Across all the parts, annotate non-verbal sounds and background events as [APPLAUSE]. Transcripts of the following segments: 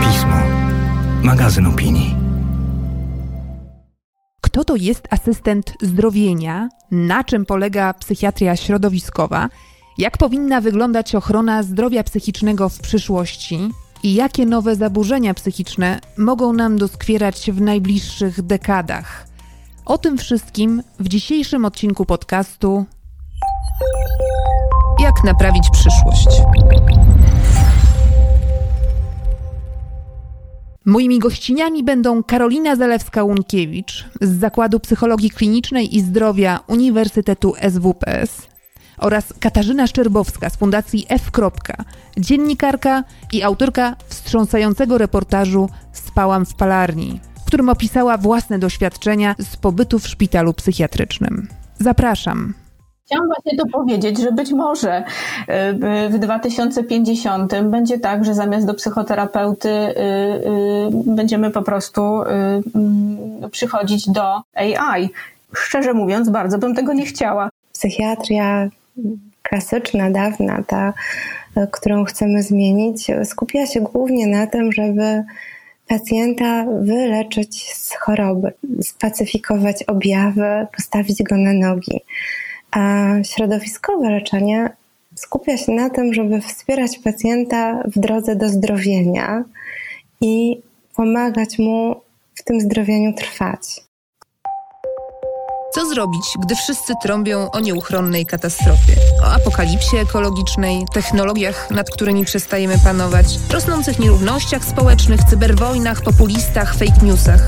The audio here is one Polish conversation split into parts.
Pismo. Magazyn opinii. Kto to jest asystent zdrowienia? Na czym polega psychiatria środowiskowa? Jak powinna wyglądać ochrona zdrowia psychicznego w przyszłości? I jakie nowe zaburzenia psychiczne mogą nam doskwierać w najbliższych dekadach? O tym wszystkim w dzisiejszym odcinku podcastu Jak naprawić przyszłość. Moimi gościniami będą Karolina Zalewska-Łunkiewicz z Zakładu Psychologii Klinicznej i Zdrowia Uniwersytetu SWPS oraz Katarzyna Szczerbowska z Fundacji F. dziennikarka i autorka wstrząsającego reportażu Spałam w palarni, w którym opisała własne doświadczenia z pobytu w szpitalu psychiatrycznym. Zapraszam. Chciałam właśnie to powiedzieć, że być może y, w 2050 będzie tak, że zamiast do psychoterapeuty y, y, będziemy po prostu przychodzić do AI. Szczerze mówiąc, bardzo bym tego nie chciała. Psychiatria klasyczna, dawna, ta, którą chcemy zmienić, skupia się głównie na tym, żeby pacjenta wyleczyć z choroby, spacyfikować objawy, postawić go na nogi. A środowiskowe leczenie skupia się na tym, żeby wspierać pacjenta w drodze do zdrowienia i pomagać mu w tym zdrowieniu trwać. Co zrobić, gdy wszyscy trąbią o nieuchronnej katastrofie? O apokalipsie ekologicznej, technologiach, nad którymi przestajemy panować, rosnących nierównościach społecznych, cyberwojnach, populistach, fake newsach.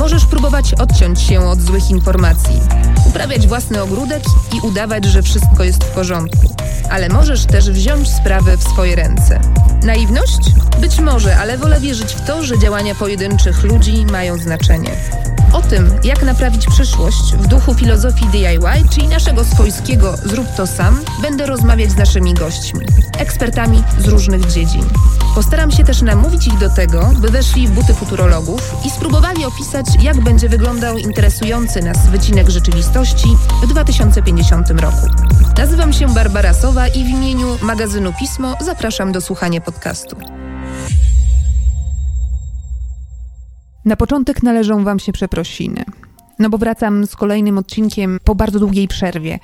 Możesz próbować odciąć się od złych informacji, uprawiać własny ogródek i udawać, że wszystko jest w porządku. Ale możesz też wziąć sprawy w swoje ręce. Naiwność? Być może, ale wolę wierzyć w to, że działania pojedynczych ludzi mają znaczenie. O tym, jak naprawić przyszłość w duchu filozofii DIY, czyli naszego swojskiego zrób to sam, będę rozmawiać z naszymi gośćmi, ekspertami z różnych dziedzin. Postaram się też namówić ich do tego, by weszli w buty futurologów i spróbowali opisać, jak będzie wyglądał interesujący nas wycinek rzeczywistości w 2050 roku. Nazywam się Barbara Sowa i w imieniu magazynu Pismo zapraszam do słuchania podcastu. Na początek należą Wam się przeprosiny. No bo wracam z kolejnym odcinkiem po bardzo długiej przerwie.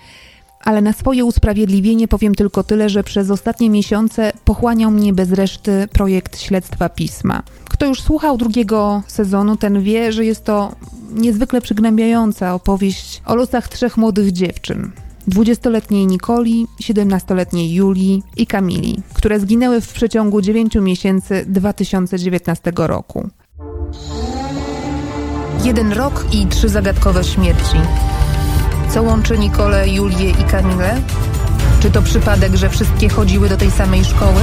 Ale na swoje usprawiedliwienie powiem tylko tyle, że przez ostatnie miesiące pochłaniał mnie bez reszty projekt śledztwa pisma. Kto już słuchał drugiego sezonu, ten wie, że jest to niezwykle przygnębiająca opowieść o losach trzech młodych dziewczyn. 20-letniej Nikoli, 17-letniej Julii i Kamili, które zginęły w przeciągu 9 miesięcy 2019 roku. Jeden rok i trzy zagadkowe śmierci. Co łączy Nikolę, Julię i Kamilę? Czy to przypadek, że wszystkie chodziły do tej samej szkoły?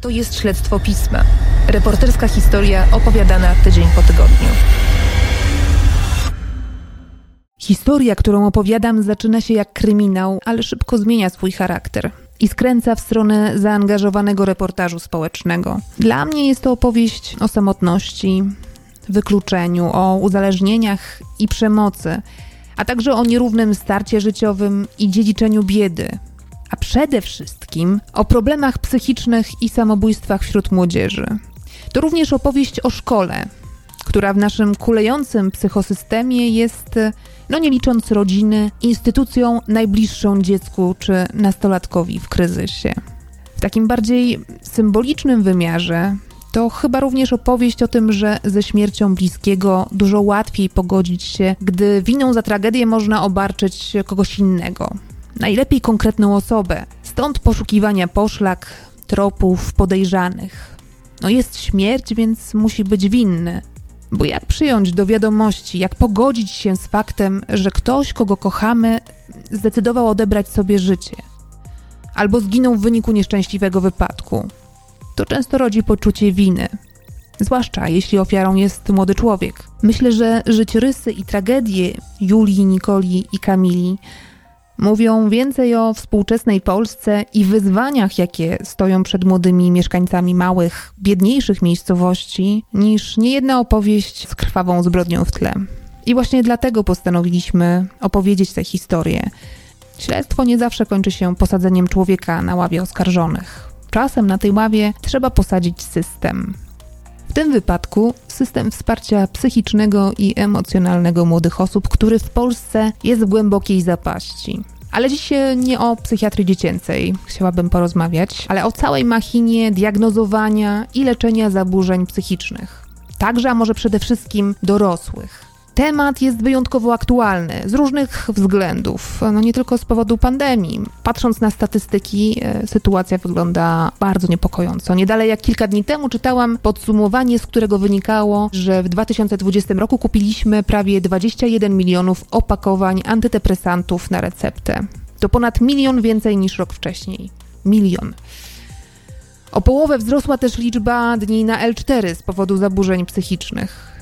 To jest śledztwo pisma. Reporterska historia opowiadana tydzień po tygodniu. Historia, którą opowiadam, zaczyna się jak kryminał, ale szybko zmienia swój charakter i skręca w stronę zaangażowanego reportażu społecznego. Dla mnie jest to opowieść o samotności, wykluczeniu, o uzależnieniach i przemocy, a także o nierównym starcie życiowym i dziedziczeniu biedy, a przede wszystkim o problemach psychicznych i samobójstwach wśród młodzieży. To również opowieść o szkole, która w naszym kulejącym psychosystemie jest, no nie licząc rodziny, instytucją najbliższą dziecku czy nastolatkowi w kryzysie. W takim bardziej symbolicznym wymiarze to chyba również opowieść o tym, że ze śmiercią bliskiego dużo łatwiej pogodzić się, gdy winą za tragedię można obarczyć kogoś innego. Najlepiej konkretną osobę. Stąd poszukiwania poszlak, tropów, podejrzanych. No jest śmierć, więc musi być winny. Bo jak przyjąć do wiadomości, jak pogodzić się z faktem, że ktoś, kogo kochamy, zdecydował odebrać sobie życie? Albo zginął w wyniku nieszczęśliwego wypadku? To często rodzi poczucie winy, zwłaszcza jeśli ofiarą jest młody człowiek. Myślę, że życiorysy i tragedie Julii, Nikoli i Kamili mówią więcej o współczesnej Polsce i wyzwaniach, jakie stoją przed młodymi mieszkańcami małych, biedniejszych miejscowości, niż niejedna opowieść z krwawą zbrodnią w tle. I właśnie dlatego postanowiliśmy opowiedzieć tę historię. Śledztwo nie zawsze kończy się posadzeniem człowieka na ławie oskarżonych. Czasem na tej ławie trzeba posadzić system. W tym wypadku system wsparcia psychicznego i emocjonalnego młodych osób, który w Polsce jest w głębokiej zapaści. Ale dziś nie o psychiatrii dziecięcej chciałabym porozmawiać, ale o całej machinie diagnozowania i leczenia zaburzeń psychicznych. Także, a może przede wszystkim dorosłych. Temat jest wyjątkowo aktualny z różnych względów, no nie tylko z powodu pandemii. Patrząc na statystyki, e, sytuacja wygląda bardzo niepokojąco. Nie dalej jak kilka dni temu czytałam podsumowanie, z którego wynikało, że w 2020 roku kupiliśmy prawie 21 milionów opakowań antydepresantów na receptę. To ponad milion więcej niż rok wcześniej. Milion. O połowę wzrosła też liczba dni na L4 z powodu zaburzeń psychicznych.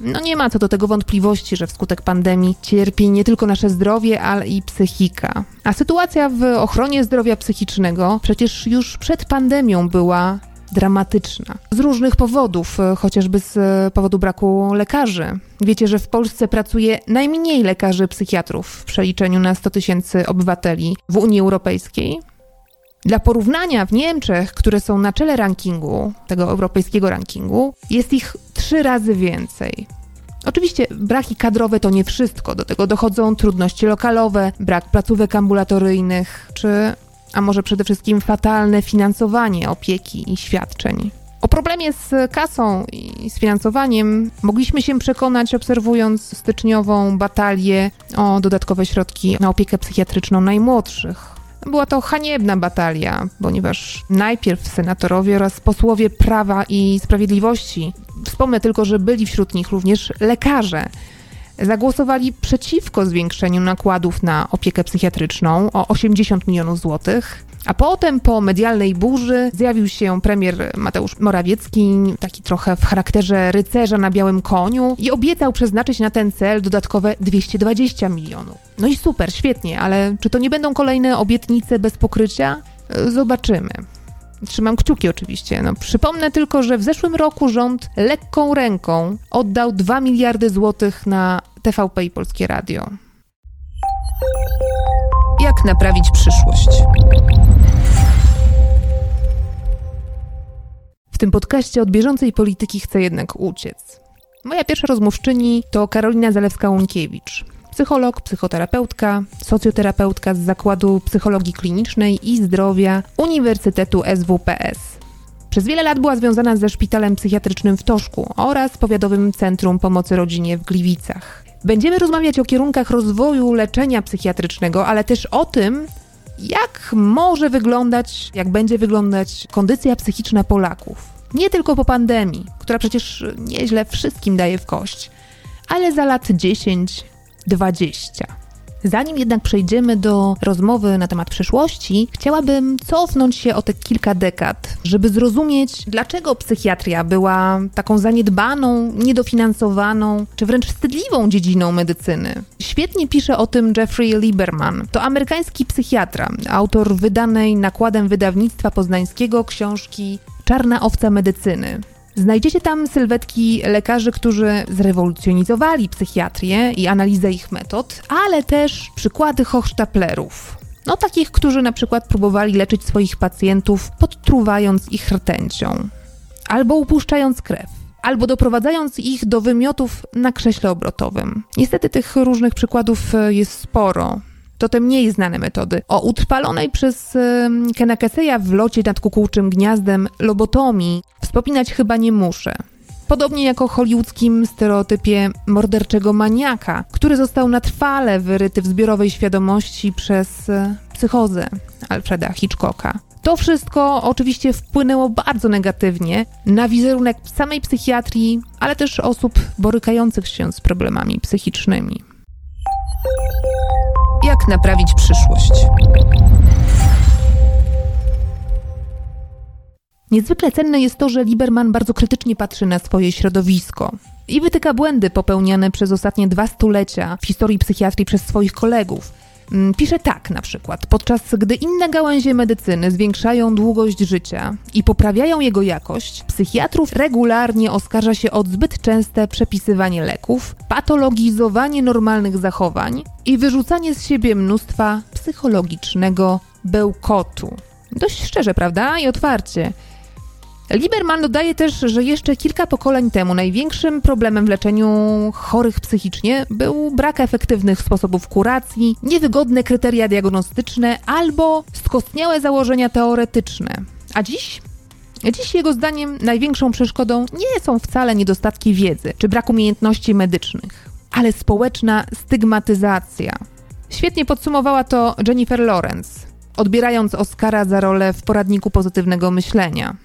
No nie ma co do tego wątpliwości, że wskutek pandemii cierpi nie tylko nasze zdrowie, ale i psychika. A sytuacja w ochronie zdrowia psychicznego przecież już przed pandemią była dramatyczna. Z różnych powodów, chociażby z powodu braku lekarzy. Wiecie, że w Polsce pracuje najmniej lekarzy psychiatrów w przeliczeniu na 100 tysięcy obywateli w Unii Europejskiej. Dla porównania w Niemczech, które są na czele rankingu, tego europejskiego rankingu, jest ich trzy razy więcej. Oczywiście braki kadrowe to nie wszystko, do tego dochodzą trudności lokalowe, brak placówek ambulatoryjnych, czy, a może przede wszystkim fatalne finansowanie opieki i świadczeń. O problemie z kasą i z finansowaniem mogliśmy się przekonać, obserwując styczniową batalię o dodatkowe środki na opiekę psychiatryczną najmłodszych. Była to haniebna batalia, ponieważ najpierw senatorowie oraz posłowie Prawa i Sprawiedliwości, wspomnę tylko, że byli wśród nich również lekarze, zagłosowali przeciwko zwiększeniu nakładów na opiekę psychiatryczną o 80 milionów złotych. A potem po medialnej burzy zjawił się premier Mateusz Morawiecki, taki trochę w charakterze rycerza na białym koniu i obiecał przeznaczyć na ten cel dodatkowe 220 milionów. No i super, świetnie, ale czy to nie będą kolejne obietnice bez pokrycia? Zobaczymy. Trzymam kciuki oczywiście. No, przypomnę tylko, że w zeszłym roku rząd lekką ręką oddał 2 miliardy złotych na TVP i Polskie Radio. Jak naprawić przyszłość? Tym podcaście od bieżącej polityki chcę jednak uciec. Moja pierwsza rozmówczyni to Karolina Zalewska-Łąkiewicz, psycholog, psychoterapeutka, socjoterapeutka z Zakładu Psychologii Klinicznej i Zdrowia Uniwersytetu SWPS. Przez wiele lat była związana ze szpitalem psychiatrycznym w Toszku oraz Powiatowym Centrum Pomocy Rodzinie w Gliwicach. Będziemy rozmawiać o kierunkach rozwoju leczenia psychiatrycznego, ale też o tym, jak może wyglądać, jak będzie wyglądać kondycja psychiczna Polaków. Nie tylko po pandemii, która przecież nieźle wszystkim daje w kość, ale za lat 10, 20. Zanim jednak przejdziemy do rozmowy na temat przyszłości, chciałabym cofnąć się o te kilka dekad, żeby zrozumieć, dlaczego psychiatria była taką zaniedbaną, niedofinansowaną, czy wręcz wstydliwą dziedziną medycyny. Świetnie pisze o tym Jeffrey Lieberman. To amerykański psychiatra, autor wydanej nakładem wydawnictwa poznańskiego książki Czarna owca medycyny. Znajdziecie tam sylwetki lekarzy, którzy zrewolucjonizowali psychiatrię i analizę ich metod, ale też przykłady hochsztaplerów. No takich, którzy na przykład próbowali leczyć swoich pacjentów podtruwając ich rtęcią, albo upuszczając krew, albo doprowadzając ich do wymiotów na krześle obrotowym. Niestety tych różnych przykładów e, jest sporo to te mniej znane metody. O utrwalonej przez Kena Keseya w locie nad kukułczym gniazdem lobotomii wspominać chyba nie muszę. Podobnie jak o hollywoodzkim stereotypie morderczego maniaka, który został na trwale wyryty w zbiorowej świadomości przez e, psychozę Alfreda Hitchcocka. To wszystko oczywiście wpłynęło bardzo negatywnie na wizerunek samej psychiatrii, ale też osób borykających się z problemami psychicznymi. Jak naprawić przyszłość? Niezwykle cenne jest to, że Lieberman bardzo krytycznie patrzy na swoje środowisko i wytyka błędy popełniane przez ostatnie dwa stulecia w historii psychiatrii przez swoich kolegów. Mm, pisze tak na przykład: Podczas gdy inne gałęzie medycyny zwiększają długość życia i poprawiają jego jakość, psychiatrów regularnie oskarża się o zbyt częste przepisywanie leków, patologizowanie normalnych zachowań i wyrzucanie z siebie mnóstwa psychologicznego bełkotu. Dość szczerze, prawda? I otwarcie. Lieberman dodaje też, że jeszcze kilka pokoleń temu największym problemem w leczeniu chorych psychicznie był brak efektywnych sposobów kuracji, niewygodne kryteria diagnostyczne albo skostniałe założenia teoretyczne. A dziś? Dziś jego zdaniem największą przeszkodą nie są wcale niedostatki wiedzy czy brak umiejętności medycznych, ale społeczna stygmatyzacja. Świetnie podsumowała to Jennifer Lawrence, odbierając Oscara za rolę w poradniku pozytywnego myślenia.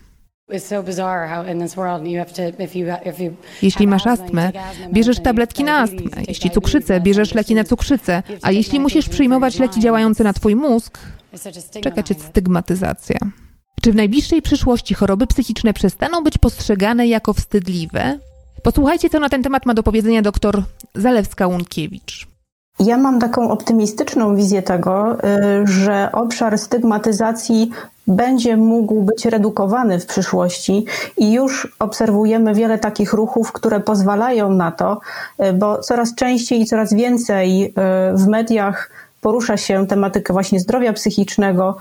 Jeśli masz astmę, bierzesz tabletki na astmę. Jeśli cukrzycę, bierzesz leki na cukrzycę. A jeśli musisz przyjmować leki działające na twój mózg, czeka cię stygmatyzacja. Czy w najbliższej przyszłości choroby psychiczne przestaną być postrzegane jako wstydliwe? Posłuchajcie, co na ten temat ma do powiedzenia dr Zalewska-Łunkiewicz. Ja mam taką optymistyczną wizję tego, y, że obszar stygmatyzacji będzie mógł być redukowany w przyszłości i już obserwujemy wiele takich ruchów, które pozwalają na to, y, bo coraz częściej i coraz więcej y, w mediach porusza się tematykę właśnie zdrowia psychicznego,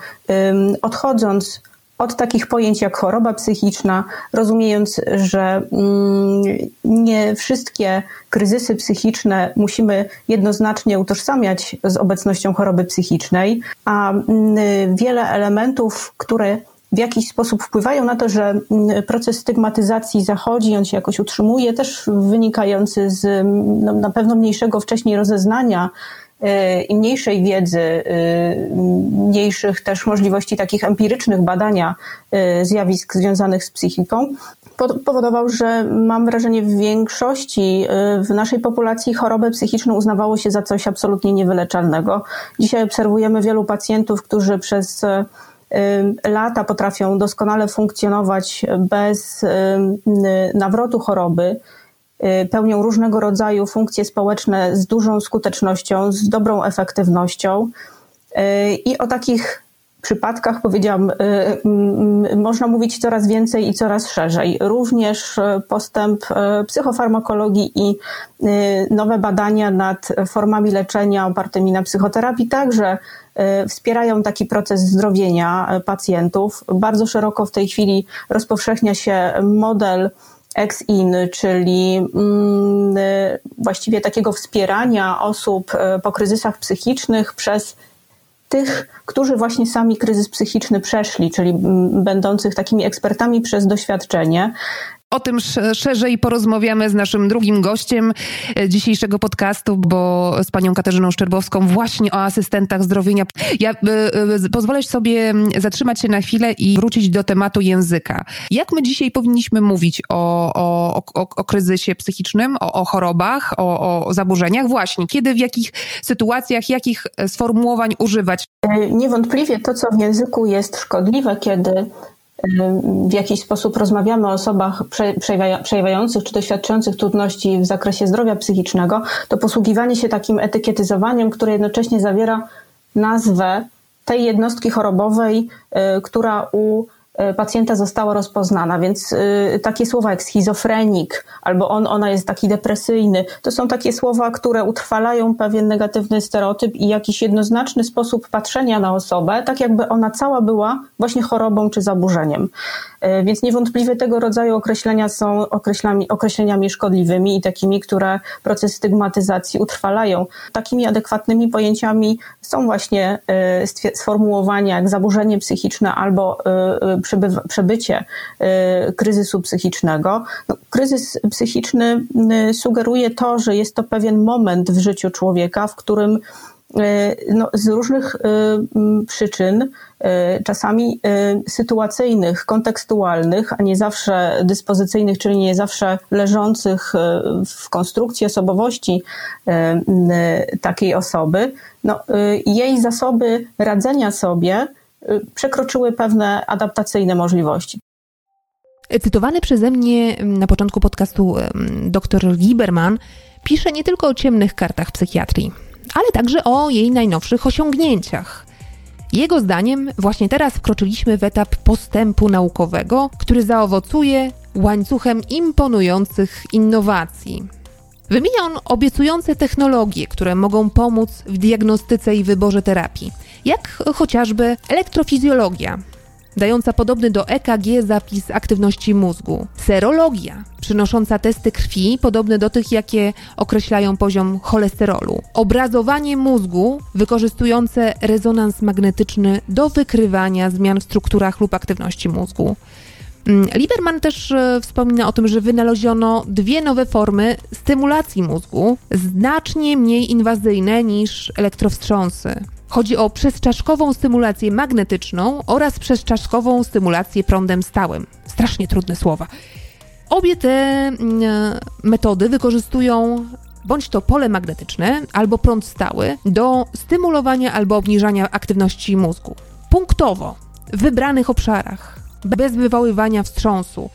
odchodząc od takich pojęć jak choroba psychiczna, rozumiejąc, że mm, nie wszystkie kryzysy psychiczne musimy jednoznacznie utożsamiać z obecnością choroby psychicznej, a mm, wiele elementów, które w jakiś sposób wpływają na to, że mm, proces stygmatyzacji zachodzi, on się jakoś utrzymuje, też wynikający z no, na pewno mniejszego wcześniej rozeznania i mniejszej wiedzy, y, mniejszych też możliwości takich empirycznych badania y, zjawisk związanych z psychiką, powodował, że mam wrażenie w większości w naszej populacji chorobę psychiczną uznawało się za coś absolutnie niewyleczalnego. Dzisiaj obserwujemy wielu pacjentów, którzy przez lata potrafią doskonale funkcjonować bez nawrotu choroby, pełnią różnego rodzaju funkcje społeczne z dużą skutecznością, z dobrą efektywnością. Y, I o takich przypadkach, powiedziałam, y, można mówić coraz więcej i coraz szerzej. Również postęp psychofarmakologii i nowe badania nad formami leczenia opartymi na psychoterapii także wspierają taki proces zdrowienia pacjentów. Bardzo szeroko w tej chwili rozpowszechnia się model ex-in, czyli mm, właściwie takiego wspierania osób e, po kryzysach psychicznych przez tych, którzy właśnie sami kryzys psychiczny przeszli, czyli mm, będących takimi ekspertami przez doświadczenie. O tym szerzej porozmawiamy z naszym drugim gościem e, dzisiejszego podcastu, bo z panią Katarzyną Szczerbowską właśnie o asystentach zdrowienia. Ja y, pozwolę sobie zatrzymać się na chwilę i wrócić do tematu języka. Jak my dzisiaj powinniśmy mówić o, o, o, o kryzysie psychicznym, o, o chorobach, o, o zaburzeniach? Właśnie, kiedy, w jakich sytuacjach, jakich sformułowań używać? Niewątpliwie to, co w języku jest szkodliwe, kiedy w jakiś sposób rozmawiamy o osobach przejawiających czy doświadczających trudności w zakresie zdrowia psychicznego, to posługiwanie się takim etykietyzowaniem, które jednocześnie zawiera nazwę tej jednostki chorobowej, y, która u pacjenta została rozpoznana, więc e, takie słowa jak schizofrenik albo on, ona jest taki depresyjny, to są takie słowa, które utrwalają pewien negatywny stereotyp i jakiś jednoznaczny sposób patrzenia na osobę, tak jakby ona cała była właśnie chorobą czy zaburzeniem. E, więc niewątpliwie tego rodzaju określenia są określeniami, określeniami szkodliwymi i takimi, które proces stygmatyzacji utrwalają. Takimi adekwatnymi pojęciami są właśnie sformułowania jak zaburzenie psychiczne albo przebycie y, kryzysu psychiczniczego. No, kryzys psychiczny y, sugeruje to, że jest to pewien moment w życiu człowieka, w którym y, no, z różnych przyczyn, czasami sytuacyjnych, kontekstualnych, a nie zawsze dyspozycyjnych, czyli nie zawsze leżących w konstrukcji osobowości takiej osoby, no, jej zasoby radzenia sobie przekroczyły pewne adaptacyjne możliwości. Cytowany przeze mnie na początku podcastu dr Lieberman pisze nie tylko o ciemnych kartach psychiatrii. ale także o jej najnowszych osiągnięciach. Jego zdaniem właśnie teraz wkroczyliśmy w etap postępu naukowego, który zaowocuje łańcuchem imponujących innowacji. Wymienia on obiecujące technologie, które mogą pomóc w diagnostyce i wyborze terapii, jak chociażby elektrofizjologia, dająca podobny do EKG zapis aktywności mózgu, serologia, przynosząca testy krwi podobne do tych, jakie określają poziom cholesterolu, obrazowanie mózgu wykorzystujące rezonans magnetyczny do wykrywania zmian w strukturach lub aktywności mózgu. Mm, Lieberman też e, wspomina o tym, że wynaleziono dwie nowe formy stymulacji mózgu, znacznie mniej inwazyjne niż elektrowstrząsy. Chodzi o przezczaszkową stymulację magnetyczną oraz przezczaszkową stymulację prądem stałym. Strasznie trudne słowa. Obie te mm, e, metody wykorzystują bądź to pole magnetyczne albo prąd stały do stymulowania albo obniżania aktywności mózgu. Punktowo, w wybranych obszarach, bez wywoływania wstrząsu.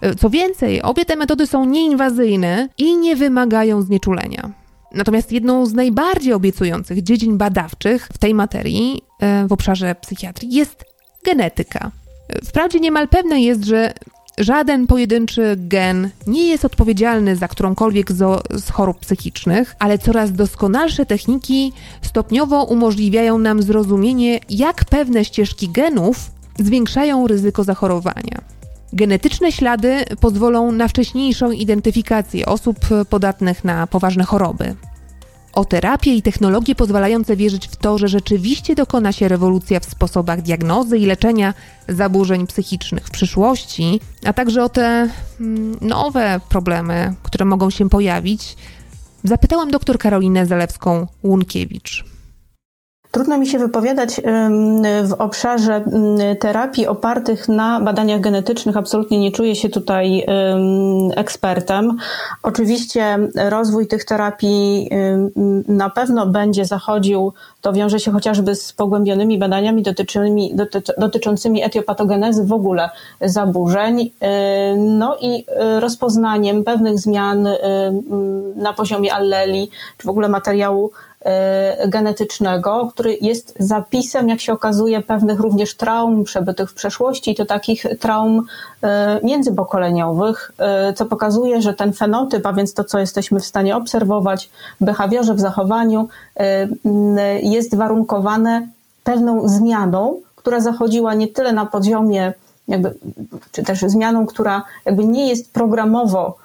E, Co więcej, obie te metody są nieinwazyjne i nie wymagają znieczulenia. Natomiast jedną z najbardziej obiecujących dziedzin badawczych w tej materii, e, w obszarze psychiatrii, jest genetyka. E, Wprawdzie niemal pewne jest, że żaden pojedynczy gen nie jest odpowiedzialny za którąkolwiek z chorób psychicznych, ale coraz doskonalsze techniki stopniowo umożliwiają nam zrozumienie, jak pewne ścieżki genów zwiększają ryzyko zachorowania. Genetyczne ślady pozwolą na wcześniejszą identyfikację osób podatnych na poważne choroby. O terapię i technologie pozwalające wierzyć w to, że rzeczywiście dokona się rewolucja w sposobach diagnozy i leczenia zaburzeń psychicznych w przyszłości, a także o te mm, nowe problemy, które mogą się pojawić, zapytałam dr Karolinę Zalewską-Łunkiewicz. Trudno mi się wypowiadać w obszarze ym, terapii opartych na badaniach genetycznych. Absolutnie nie czuję się tutaj ekspertem. Oczywiście rozwój tych terapii na pewno będzie zachodził. To wiąże się chociażby z pogłębionymi badaniami dotyczącymi, doty, dotyczącymi etiopatogenezy w ogóle zaburzeń. No i y, rozpoznaniem pewnych zmian na poziomie alleli, czy w ogóle materiału e, genetycznego, który jest zapisem, jak się okazuje, pewnych również traum przebytych w przeszłości, to takich traum e, międzypokoleniowych, e, co pokazuje, że ten fenotyp, a więc to, co jesteśmy w stanie obserwować w behawiorze, w zachowaniu, e, jest warunkowane pewną zmianą, która zachodziła nie tyle na poziomie, jakby, czy też zmianą, która jakby nie jest programowo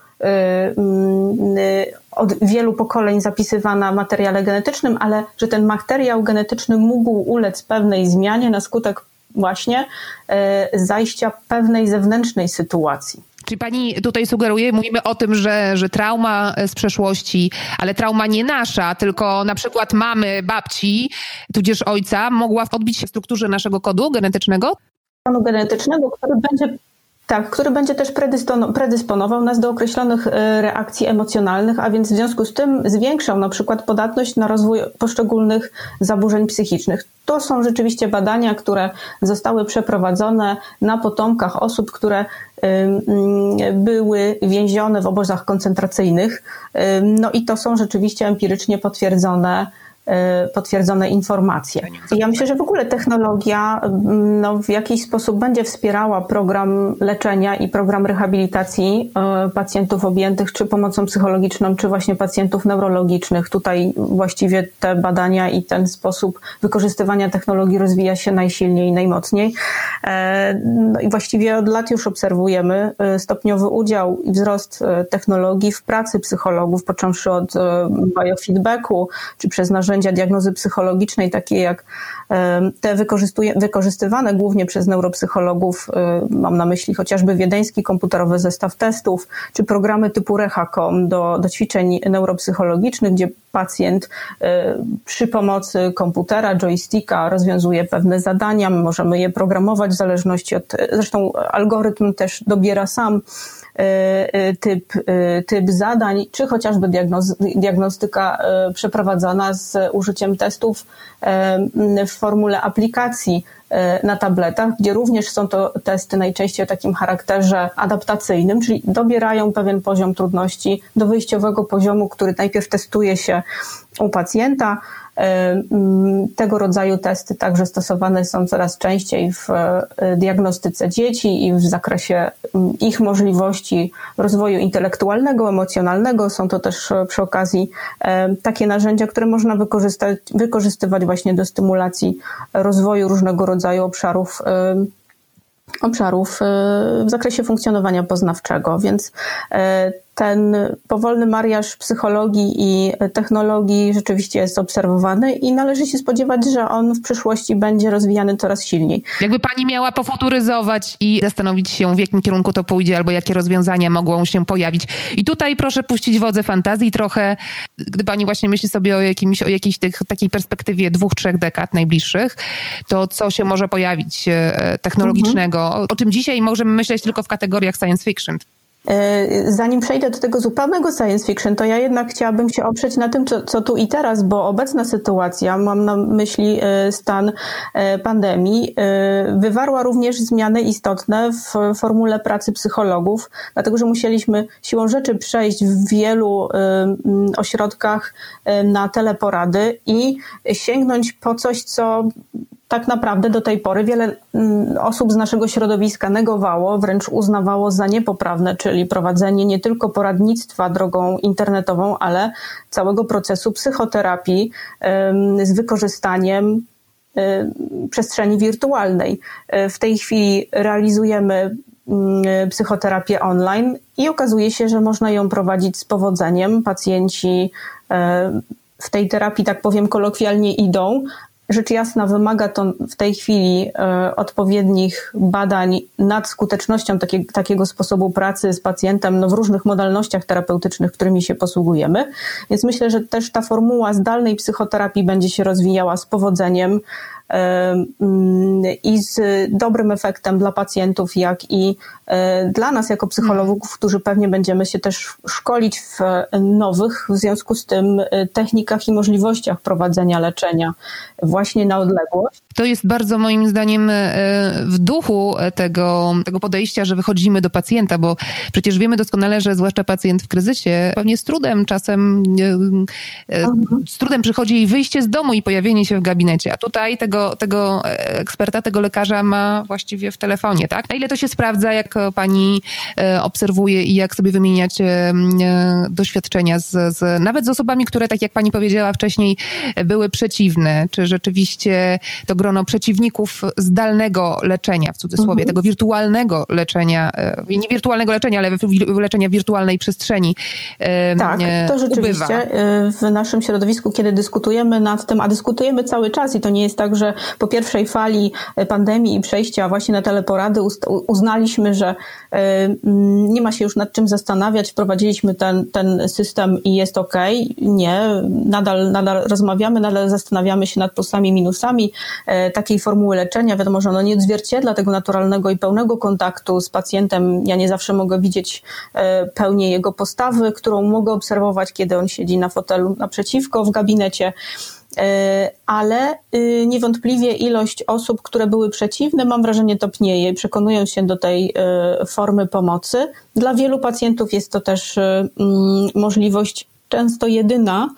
od wielu pokoleń zapisywana w materiale genetycznym, ale że ten materiał genetyczny mógł ulec pewnej zmianie na skutek właśnie y, zajścia pewnej zewnętrznej sytuacji. Czyli pani tutaj sugeruje, mówimy o tym, że, że trauma z przeszłości, ale trauma nie nasza, tylko na przykład mamy, babci, tudzież ojca, mogła odbić się w strukturze naszego kodu genetycznego? Planu genetycznego, który będzie tak, który będzie też predyspono- predysponował nas do określonych e, reakcji emocjonalnych, a więc w związku z tym zwiększał na przykład podatność na rozwój poszczególnych zaburzeń psychicznych. To są rzeczywiście badania, które zostały przeprowadzone na potomkach osób, które ym, były więzione w obozach koncentracyjnych. No i to są rzeczywiście empirycznie potwierdzone potwierdzone informacje. Ja myślę, że w ogóle technologia mm, no, w jakiś sposób będzie wspierała program leczenia i program rehabilitacji y, pacjentów objętych czy pomocą psychologiczną, czy właśnie pacjentów neurologicznych. Tutaj właściwie te badania i ten sposób wykorzystywania technologii rozwija się najsilniej i najmocniej. E, No i właściwie od lat już obserwujemy stopniowy udział i wzrost technologii w pracy psychologów, począwszy od biofeedbacku, czy przez narzędzia diagnozy psychologicznej, takie jak te wykorzystywane głównie przez neuropsychologów, e, mam na myśli chociażby wiedeński komputerowy zestaw testów, czy programy typu Rehacom do, do ćwiczeń neuropsychologicznych, gdzie pacjent e, przy pomocy komputera, joysticka rozwiązuje pewne zadania, my możemy je programować w zależności od, zresztą algorytm też dobiera sam typ, typ zadań, czy chociażby diagnostyka przeprowadzana z użyciem testów w formule aplikacji na tabletach, gdzie również są to testy najczęściej o takim charakterze adaptacyjnym, czyli dobierają pewien poziom trudności do wyjściowego poziomu, który najpierw testuje się u pacjenta, tego rodzaju testy także stosowane są coraz częściej w e, diagnostyce dzieci i w zakresie mm, ich możliwości rozwoju intelektualnego, emocjonalnego. Są to też e, przy okazji takie narzędzia, które można wykorzystać, wykorzystywać właśnie do stymulacji rozwoju różnego rodzaju obszarów obszarów e, w zakresie funkcjonowania poznawczego, więc ten powolny mariaż psychologii i technologii rzeczywiście jest obserwowany i należy się spodziewać, że on w przyszłości będzie rozwijany coraz silniej. Jakby pani miała pofuturyzować i zastanowić się, w jakim kierunku to pójdzie, albo jakie rozwiązania mogą się pojawić. I tutaj proszę puścić wodze fantazji trochę, gdy pani właśnie myśli sobie o, jakimś, o jakiejś tych, takiej perspektywie dwóch, trzech dekad najbliższych, to co się może pojawić e, technologicznego, mhm. o czym dzisiaj możemy myśleć tylko w kategoriach science fiction. E, zanim przejdę do tego zupełnego science fiction, to ja jednak chciałabym się oprzeć na tym, co, co tu i teraz, bo obecna sytuacja, mam na myśli e, stan e, pandemii, wywarła również zmiany istotne w formule pracy psychologów, dlatego że musieliśmy siłą rzeczy przejść w wielu ośrodkach na teleporady i sięgnąć po coś, co tak naprawdę do tej pory wiele mm, osób z naszego środowiska negowało, wręcz uznawało za niepoprawne, czyli prowadzenie nie tylko poradnictwa drogą internetową, ale całego procesu psychoterapii z wykorzystaniem przestrzeni wirtualnej. E, w tej chwili realizujemy mm, psychoterapię online i okazuje się, że można ją prowadzić z powodzeniem. Pacjenci e, w tej terapii, tak powiem kolokwialnie, idą, Rzecz jasna wymaga to w tej chwili e, odpowiednich badań nad skutecznością takie, takiego sposobu pracy z pacjentem no, w różnych modalnościach terapeutycznych, którymi się posługujemy. Więc myślę, że też ta formuła zdalnej psychoterapii będzie się rozwijała z powodzeniem i z dobrym efektem dla pacjentów, jak i e, dla nas jako psychologów, którzy pewnie będziemy się też szkolić w nowych w związku z tym e, technikach i możliwościach prowadzenia leczenia właśnie na odległość. To jest bardzo moim zdaniem e, w duchu tego, tego podejścia, że wychodzimy do pacjenta, bo przecież wiemy doskonale, że zwłaszcza pacjent w kryzysie pewnie z trudem czasem z trudem przychodzi jej wyjście z domu i pojawienie się w gabinecie, a tutaj tego tego, tego eksperta, tego lekarza ma właściwie w telefonie, tak? Na ile to się sprawdza, jak pani e, obserwuje i jak sobie wymieniać e, e, doświadczenia z, z, nawet z osobami, które, tak jak pani powiedziała wcześniej, były przeciwne? Czy rzeczywiście to grono przeciwników zdalnego leczenia, w cudzysłowie, mhm. tego wirtualnego leczenia, nie wirtualnego leczenia, ale leczenia wirtualnej przestrzeni Tak, to rzeczywiście ubywa. w naszym środowisku, kiedy dyskutujemy nad tym, a dyskutujemy cały czas i to nie jest tak, że po pierwszej fali pandemii i przejścia właśnie na teleporady uznaliśmy, że e, mm, nie ma się już nad czym zastanawiać, wprowadziliśmy ten, ten system i jest ok. Nie, nadal, nadal rozmawiamy, nadal zastanawiamy się nad plusami, minusami e, takiej formuły leczenia. Wiadomo, że ono nie odzwierciedla tego naturalnego i pełnego kontaktu z pacjentem. Ja nie zawsze mogę widzieć e, pełnię jego postawy, którą mogę obserwować, kiedy on siedzi na fotelu naprzeciwko w gabinecie. E, ale y, niewątpliwie ilość osób, które były przeciwne, mam wrażenie, topnieje i przekonują się do tej e, formy pomocy. Dla wielu pacjentów jest to też y, mm, możliwość często jedyna,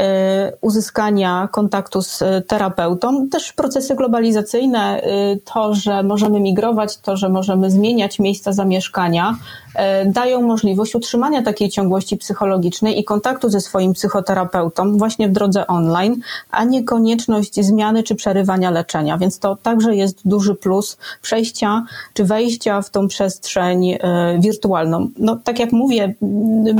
E, uzyskania kontaktu z terapeutą. Też procesy globalizacyjne, e, to, że możemy migrować, to, że możemy zmieniać miejsca zamieszkania, dają możliwość utrzymania takiej ciągłości psychologicznej i kontaktu ze swoim psychoterapeutą właśnie w drodze online, a nie konieczność zmiany czy przerywania leczenia. Więc to także jest duży plus przejścia czy wejścia w tą przestrzeń wirtualną. No, tak jak mówię,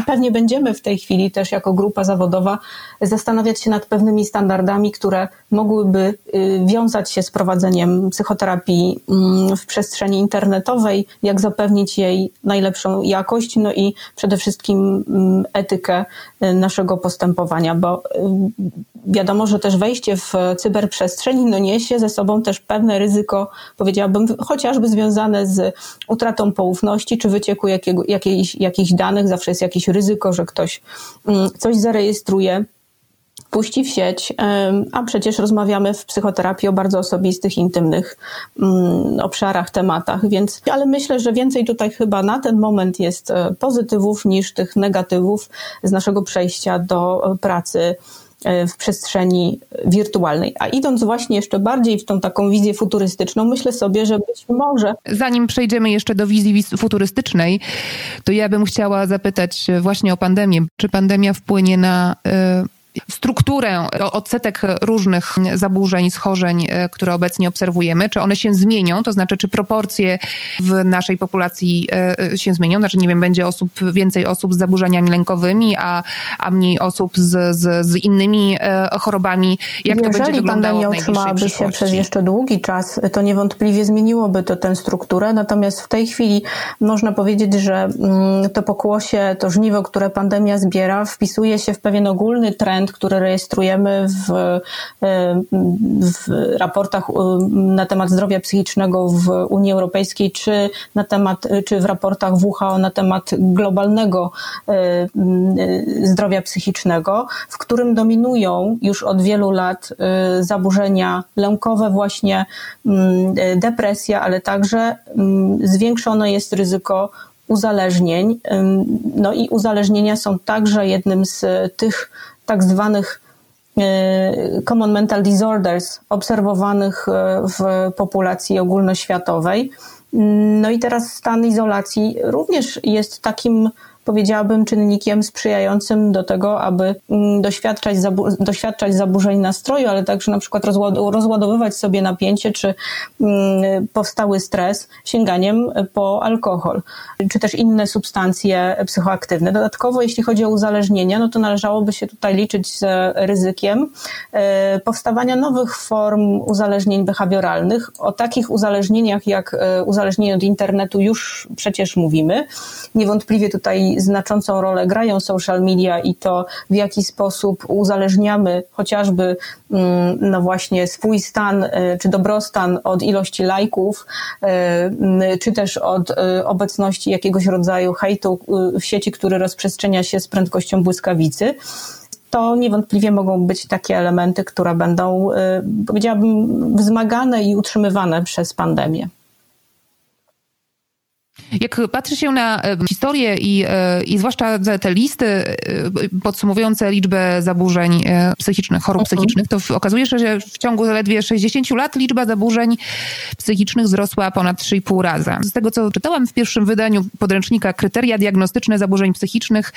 pewnie będziemy w tej chwili też jako grupa zawodowa zastanawiać się nad pewnymi standardami, które mogłyby y, wiązać się z prowadzeniem psychoterapii mm, w przestrzeni internetowej, jak zapewnić jej najlepszą jakość, no i przede wszystkim mm, etykę y, naszego postępowania, bo y, wiadomo, że też wejście w cyberprzestrzeń no niesie ze sobą też pewne ryzyko, powiedziałabym, chociażby związane z utratą poufności czy wycieku jakiego, jakiejś, jakichś danych. Zawsze jest jakieś ryzyko, że ktoś mm, coś zarejestruje spuści w sieć, a przecież rozmawiamy w psychoterapii o bardzo osobistych, intymnych mm, obszarach, tematach, więc, ale myślę, że więcej tutaj chyba na ten moment jest e, pozytywów niż tych negatywów z naszego przejścia do pracy E, w przestrzeni wirtualnej. A idąc właśnie jeszcze bardziej w tą taką wizję futurystyczną, myślę sobie, że być może. Zanim przejdziemy jeszcze do wizji futurystycznej, to ja bym chciała zapytać właśnie o pandemię. Czy pandemia wpłynie na e, strukturę, odsetek różnych zaburzeń, schorzeń, e, które obecnie obserwujemy, czy one się zmienią, to znaczy, czy proporcje w naszej populacji e, się zmienią, znaczy, nie wiem, będzie osób, więcej osób z zaburzeniami lękowymi, a, a mniej osób z, z, z innymi e, chorobami. Jak Jeżeli to będzie wyglądało pandemia utrzymałaby się przez jeszcze długi czas, to niewątpliwie zmieniłoby to tę strukturę, natomiast w tej chwili można powiedzieć, że mm, to pokłosie, to żniwo, które pandemia zbiera, wpisuje się w pewien ogólny trend, trend, który rejestrujemy w, e, w raportach e, na temat zdrowia psychicznego w Unii Europejskiej, czy na temat, czy w raportach WHO na temat globalnego e, zdrowia psychicznego, w którym dominują już od wielu lat zaburzenia lękowe, właśnie depresja, ale także zwiększone jest ryzyko uzależnień. No i uzależnienia są także jednym z tych tak zwanych e, common mental disorders obserwowanych e, w populacji ogólnoświatowej. No i teraz stan izolacji również jest takim powiedziałabym, czynnikiem sprzyjającym do tego, aby mm, doświadczać, zabu- doświadczać zaburzeń nastroju, ale także na przykład rozład- rozładowywać sobie napięcie czy mm, powstały stres sięganiem po alkohol, czy też inne substancje psychoaktywne. Dodatkowo, jeśli chodzi o uzależnienia, no to należałoby się tutaj liczyć z ryzykiem e, powstawania nowych form uzależnień behawioralnych. O takich uzależnieniach jak e, uzależnienie od internetu już przecież mówimy. Niewątpliwie tutaj znaczącą rolę grają social media i to w jaki sposób uzależniamy chociażby mm, no właśnie swój stan e, czy dobrostan od ilości lajków, e, czy też od e, obecności jakiegoś rodzaju hejtu w sieci, który rozprzestrzenia się z prędkością błyskawicy to niewątpliwie mogą być takie elementy, które będą, powiedziałabym, wzmagane i utrzymywane przez pandemię. Jak patrzy się na e, historię i, e, i zwłaszcza te listy e, podsumowujące liczbę zaburzeń psychicznych, chorób mhm. psychicznych, to okazuje się, że w ciągu zaledwie 60 lat liczba zaburzeń psychicznych wzrosła ponad 3,5 razy. Z tego, co czytałam w pierwszym wydaniu podręcznika Kryteria diagnostyczne zaburzeń psychicznych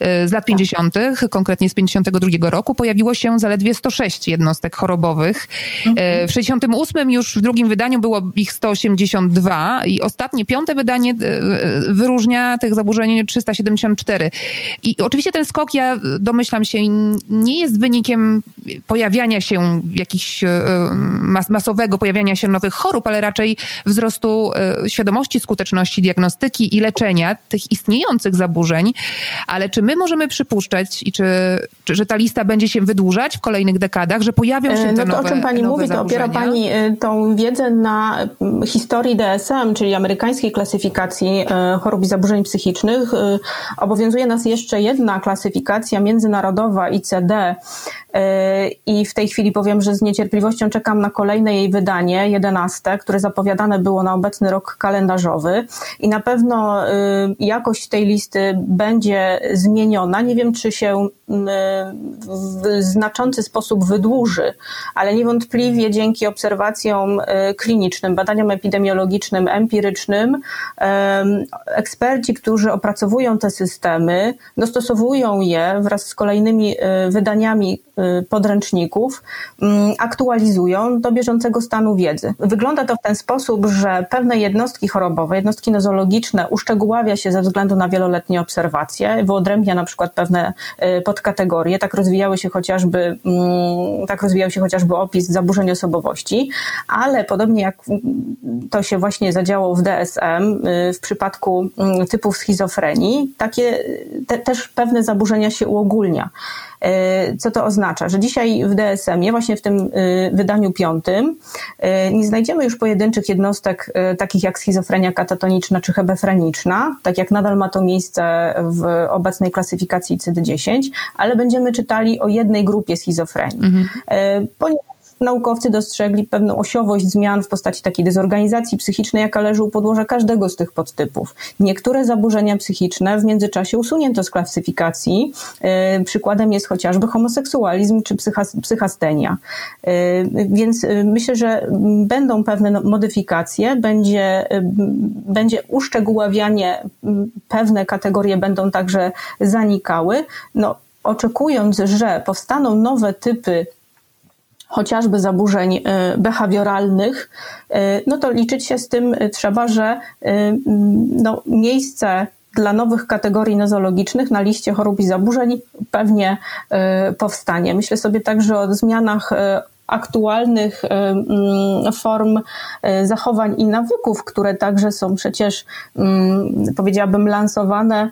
z lat 50., konkretnie z 52 roku, pojawiło się zaledwie 106 jednostek chorobowych. Mhm. W 68 już w drugim wydaniu było ich 182 i ostatnie, piąte wydanie E, wyróżnia tych zaburzeń 374. I oczywiście ten skok, ja domyślam się, nie jest wynikiem pojawiania się jakichś e, mas masowego pojawiania się nowych chorób, ale raczej wzrostu e, świadomości skuteczności diagnostyki i leczenia tych istniejących zaburzeń. Ale czy my możemy przypuszczać i czy, czy że ta lista będzie się wydłużać w kolejnych dekadach, że pojawią się te no to nowe, o czym pani mówi, to opiera pani tą wiedzę na historii DSM, czyli amerykańskiej klasyfikacji klasyfikacji e, chorób i zaburzeń psychicznych. E, obowiązuje nas jeszcze jedna klasyfikacja międzynarodowa ICD e, i w tej chwili powiem, że z niecierpliwością czekam na kolejne jej wydanie, jedenaste, które zapowiadane było na obecny rok kalendarzowy. I na pewno jakość tej listy będzie zmieniona. Nie wiem, czy się w znaczący sposób wydłuży, ale niewątpliwie dzięki obserwacjom klinicznym, badaniom epidemiologicznym, empirycznym, eksperci, którzy opracowują te systemy, dostosowują je wraz z kolejnymi e, wydaniami podręczników, mm, aktualizują do bieżącego stanu wiedzy. Wygląda to w ten sposób, że pewne jednostki chorobowe, jednostki nozologiczne uszczegóławia się ze względu na wieloletnie obserwacje, wyodrębnia na przykład pewne e, podkategorie. Tak rozwijały się chociażby, mm, tak rozwijał się chociażby opis zaburzeń osobowości, ale podobnie jak to się właśnie zadziało w DSM, w przypadku mm, typów schizofrenii, takie te, też pewne zaburzenia się uogólnia. Co to oznacza? Że dzisiaj w DSM-ie, właśnie w tym wydaniu piątym, nie znajdziemy już pojedynczych jednostek takich jak schizofrenia katatoniczna czy hebefreniczna, tak jak nadal ma to miejsce w obecnej klasyfikacji CYD-10, ale będziemy czytali o jednej grupie schizofrenii. Mhm. Ponieważ naukowcy dostrzegli pewną osiowość zmian w postaci takiej dezorganizacji psychicznej, jaka leży u podłoża każdego z tych podtypów. Niektóre zaburzenia psychiczne w międzyczasie usunięto z klasyfikacji. E, przykładem jest chociażby homoseksualizm czy psychastenia. E, więc e, myślę, że będą pewne no, modyfikacje, będzie, będzie uszczegóławianie, pewne kategorie będą także zanikały. No, oczekując, że powstaną nowe typy chociażby zaburzeń y, behawioralnych, y, no to liczyć się z tym trzeba, że y, no, miejsce dla nowych kategorii nozologicznych na liście chorób i zaburzeń pewnie powstanie. Myślę sobie także o zmianach aktualnych mm, form zachowań i nawyków, które także są przecież, mm, powiedziałabym, lansowane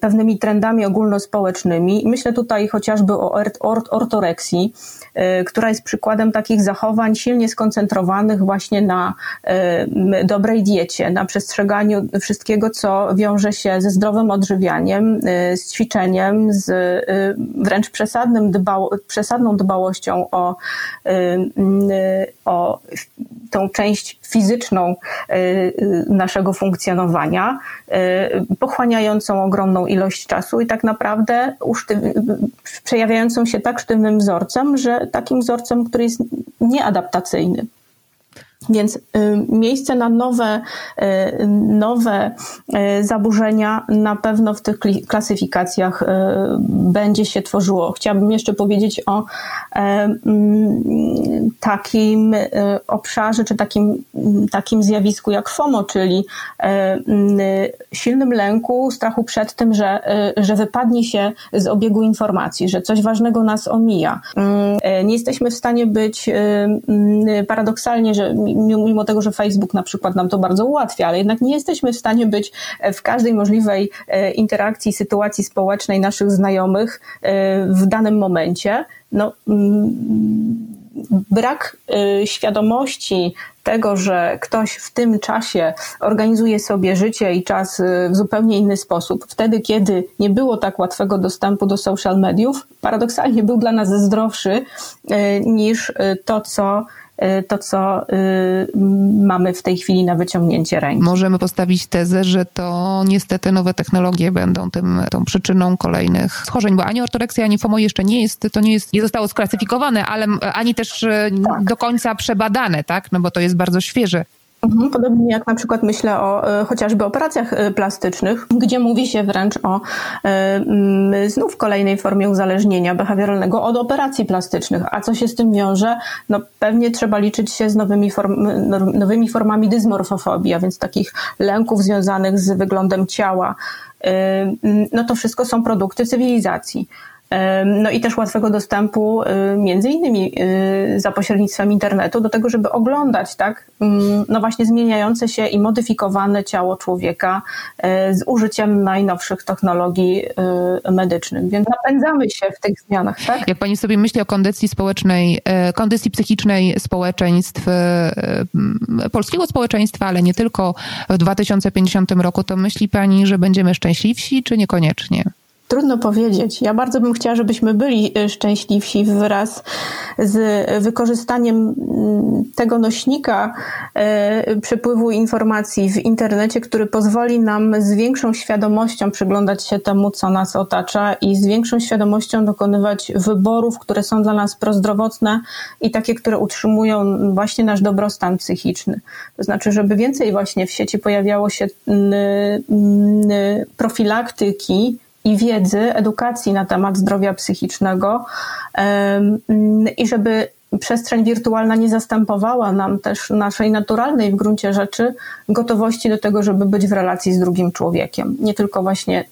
pewnymi trendami ogólnospołecznymi. Myślę tutaj chociażby o ortoreksji, e, która jest przykładem takich zachowań silnie skoncentrowanych właśnie na e, dobrej diecie, na przestrzeganiu wszystkiego, co wiąże się ze zdrowym odżywianiem, z ćwiczeniem, z wręcz przesadnym dbało, przesadną dbałością o, o tą część fizyczną naszego funkcjonowania, pochłaniającą ogromną ilość czasu i tak naprawdę przejawiającą się tak sztywnym wzorcem, że takim wzorcem, który jest nieadaptacyjny. Więc y, miejsce na nowe, y, nowe y, zaburzenia na pewno w tych klasyfikacjach będzie się tworzyło. Chciałabym jeszcze powiedzieć o mm, takim obszarze, czy takim, takim zjawisku jak FOMO, czyli silnym lęku, strachu przed tym, że, że wypadnie się z obiegu informacji, że coś ważnego nas omija. Nie jesteśmy w stanie być paradoksalnie, że mimo tego, że Facebook na przykład nam to bardzo ułatwia, ale jednak nie jesteśmy w stanie być w każdej możliwej e, interakcji, sytuacji społecznej naszych znajomych e, w danym momencie. No, mm, brak e, świadomości tego, że ktoś w tym czasie organizuje sobie życie i czas w zupełnie inny sposób, wtedy, kiedy nie było tak łatwego dostępu do social mediów, paradoksalnie był dla nas zdrowszy niż to, co to, co y, mamy w tej chwili na wyciągnięcie ręki. Możemy postawić tezę, że to niestety nowe technologie będą tym, tą przyczyną kolejnych schorzeń, bo ani ortoreksja, ani FOMO jeszcze nie jest, to nie jest, nie zostało sklasyfikowane, ale ani też y, tak. do końca przebadane, tak? No bo to jest bardzo świeże. Mhm, podobnie jak na przykład myślę o e, chociażby operacjach e, plastycznych, gdzie mówi się wręcz o e, znów kolejnej formie uzależnienia behawioralnego od operacji plastycznych. A co się z tym wiąże? No pewnie trzeba liczyć się z nowymi, form, no, nowymi formami dysmorfofobii, a więc takich lęków związanych z wyglądem ciała. No to wszystko są produkty cywilizacji. No i też łatwego dostępu, y, między innymi y, za pośrednictwem internetu, do tego, żeby oglądać, tak, mm, no właśnie zmieniające się i modyfikowane ciało człowieka y, z użyciem najnowszych technologii medycznych. Więc napędzamy się w tych zmianach, tak? Jak pani sobie myśli o kondycji społecznej, kondycji psychicznej społeczeństw, polskiego społeczeństwa, ale nie tylko w 2050 roku, to myśli pani, że będziemy szczęśliwsi, czy niekoniecznie? Trudno powiedzieć. Ja bardzo bym chciała, żebyśmy byli e, szczęśliwsi wraz z wykorzystaniem mm, tego nośnika e, przepływu informacji w internecie, który pozwoli nam z większą świadomością przyglądać się temu, co nas otacza i z większą świadomością dokonywać wyborów, które są dla nas prozdrowotne i takie, które utrzymują właśnie nasz dobrostan psychiczny. To znaczy, żeby więcej właśnie w sieci pojawiało się profilaktyki, i wiedzy, edukacji na temat zdrowia psychicznego i żeby przestrzeń wirtualna nie zastępowała nam też naszej naturalnej w gruncie rzeczy gotowości do tego, żeby być w relacji z drugim człowiekiem. Nie tylko właśnie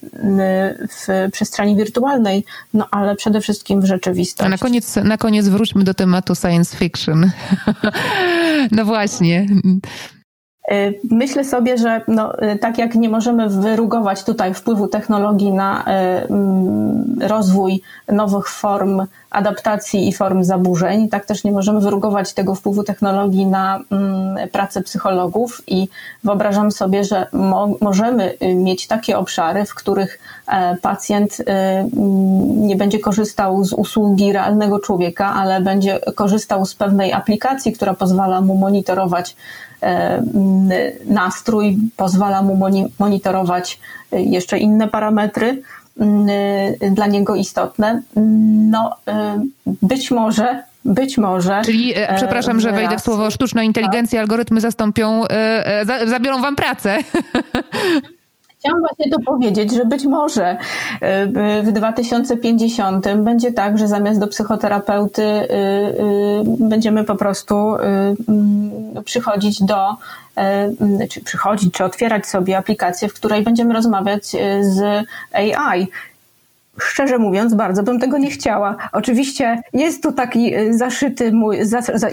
w przestrzeni wirtualnej, no ale przede wszystkim w rzeczywistości. A na koniec, na koniec wróćmy do tematu science fiction. [LAUGHS] no właśnie. Y, myślę sobie, że no, y, tak jak nie możemy wyrugować tutaj wpływu technologii na y, mm, rozwój nowych form adaptacji i form zaburzeń, tak też nie możemy wyrugować tego wpływu technologii na mm, pracę psychologów i wyobrażam sobie, że mo możemy mieć takie obszary, w których e, pacjent mm, nie będzie korzystał z usługi realnego człowieka, ale będzie korzystał z pewnej aplikacji, która pozwala mu monitorować nastrój, pozwala mu monitorować e, jeszcze inne parametry e, dla niego istotne. No, być może być może. Czyli, przepraszam, że wejdę w słowo sztuczna inteligencja, algorytmy zastąpią, zabiorą wam pracę. [LAUGHS] Chciałam właśnie to powiedzieć, że być może y, w 2050 będzie tak, że zamiast do psychoterapeuty y, y, będziemy po prostu mm, przychodzić do czy przychodzić, czy otwierać sobie aplikację, w której będziemy rozmawiać z AI szczerze mówiąc, bardzo bym tego nie chciała. Oczywiście jest tu taki y, zaszyty mój,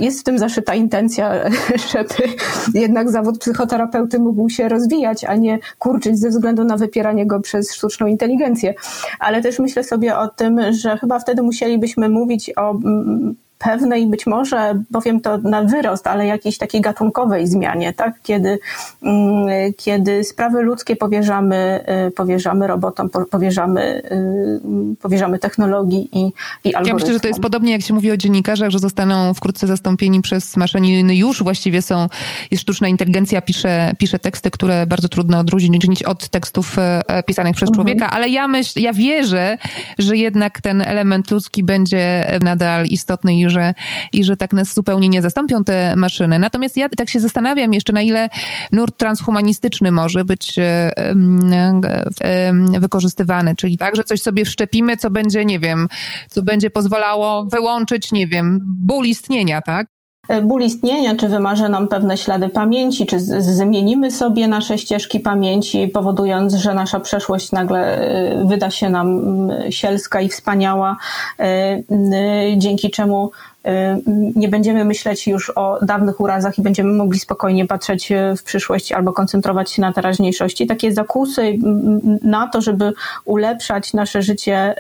jest w tym zaszyta intencja, [LAUGHS] żeby jednak zawód psychoterapeuty mógł się rozwijać, a nie kurczyć ze względu na wypieranie go przez sztuczną inteligencję. Ale też myślę sobie o tym, że chyba wtedy musielibyśmy mówić o mm, pewnej być może, powiem to na wyrost, ale jakiejś takiej gatunkowej zmianie, tak? Kiedy, mm, kiedy sprawy ludzkie powierzamy, y, powierzamy robotom, powierzamy, y, powierzamy technologii i, i algorytmom. Ja myślę, że to jest podobnie jak się mówi o dziennikarzach, że zostaną wkrótce zastąpieni przez maszyny. Już właściwie są, jest sztuczna inteligencja, pisze, pisze teksty, które bardzo trudno odróżnić od tekstów e, pisanych przez mhm. człowieka, ale ja myślę, ja wierzę, że jednak ten element ludzki będzie nadal istotny i że, i że tak nas zupełnie nie zastąpią te maszyny. Natomiast ja tak się zastanawiam jeszcze, na ile nurt transhumanistyczny może być e, wykorzystywany, czyli tak, że coś sobie wszczepimy, co będzie, nie wiem, co będzie pozwalało wyłączyć, nie wiem, ból istnienia, tak? E, ból istnienia, czy wymarzy nam pewne ślady pamięci, czy zmienimy sobie nasze ścieżki pamięci, powodując, że nasza przeszłość nagle e, wyda się nam sielska i wspaniała, dzięki czemu nie będziemy myśleć już o dawnych urazach i będziemy mogli spokojnie patrzeć w przyszłość albo koncentrować się na teraźniejszości. Takie zakusy na to, żeby ulepszać nasze życie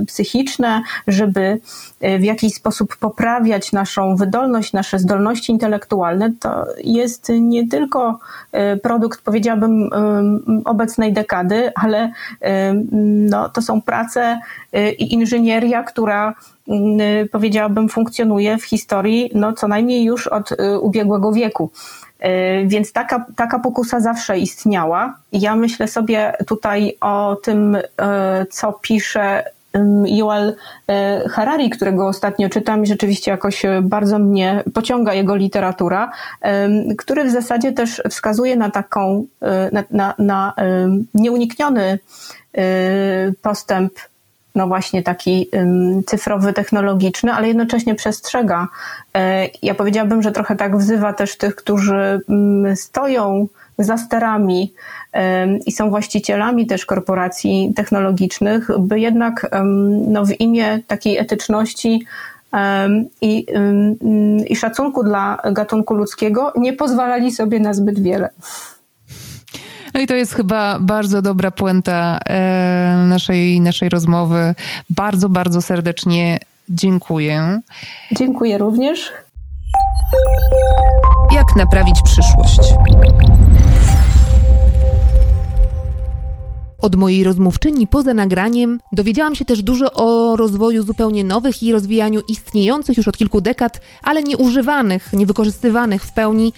y, psychiczne, żeby y, w jakiś sposób poprawiać naszą wydolność, nasze zdolności intelektualne, to jest nie tylko produkt, powiedziałabym, obecnej dekady, ale no, to są prace i inżynieria, która Y, powiedziałabym, funkcjonuje w historii no, co najmniej już od y, ubiegłego wieku. Y, więc taka, taka pokusa zawsze istniała. Ja myślę sobie tutaj o tym, co pisze Yuval Harari, którego ostatnio czytam i rzeczywiście jakoś bardzo mnie pociąga jego literatura, który w zasadzie też wskazuje na taką, na, na, na nieunikniony postęp no właśnie taki cyfrowy, technologiczny, ale jednocześnie przestrzega. E, ja powiedziałabym, że trochę tak wzywa też tych, którzy stoją za sterami i są właścicielami też korporacji technologicznych, by jednak no, w imię takiej etyczności i, i szacunku dla gatunku ludzkiego nie pozwalali sobie na zbyt wiele. No i to jest chyba bardzo dobra puenta e, naszej, naszej rozmowy. Bardzo, bardzo serdecznie dziękuję. Dziękuję również. Jak naprawić przyszłość? Od mojej rozmówczyni poza nagraniem dowiedziałam się też dużo o rozwoju zupełnie nowych i rozwijaniu istniejących już od kilku dekad, ale nieużywanych, niewykorzystywanych w pełni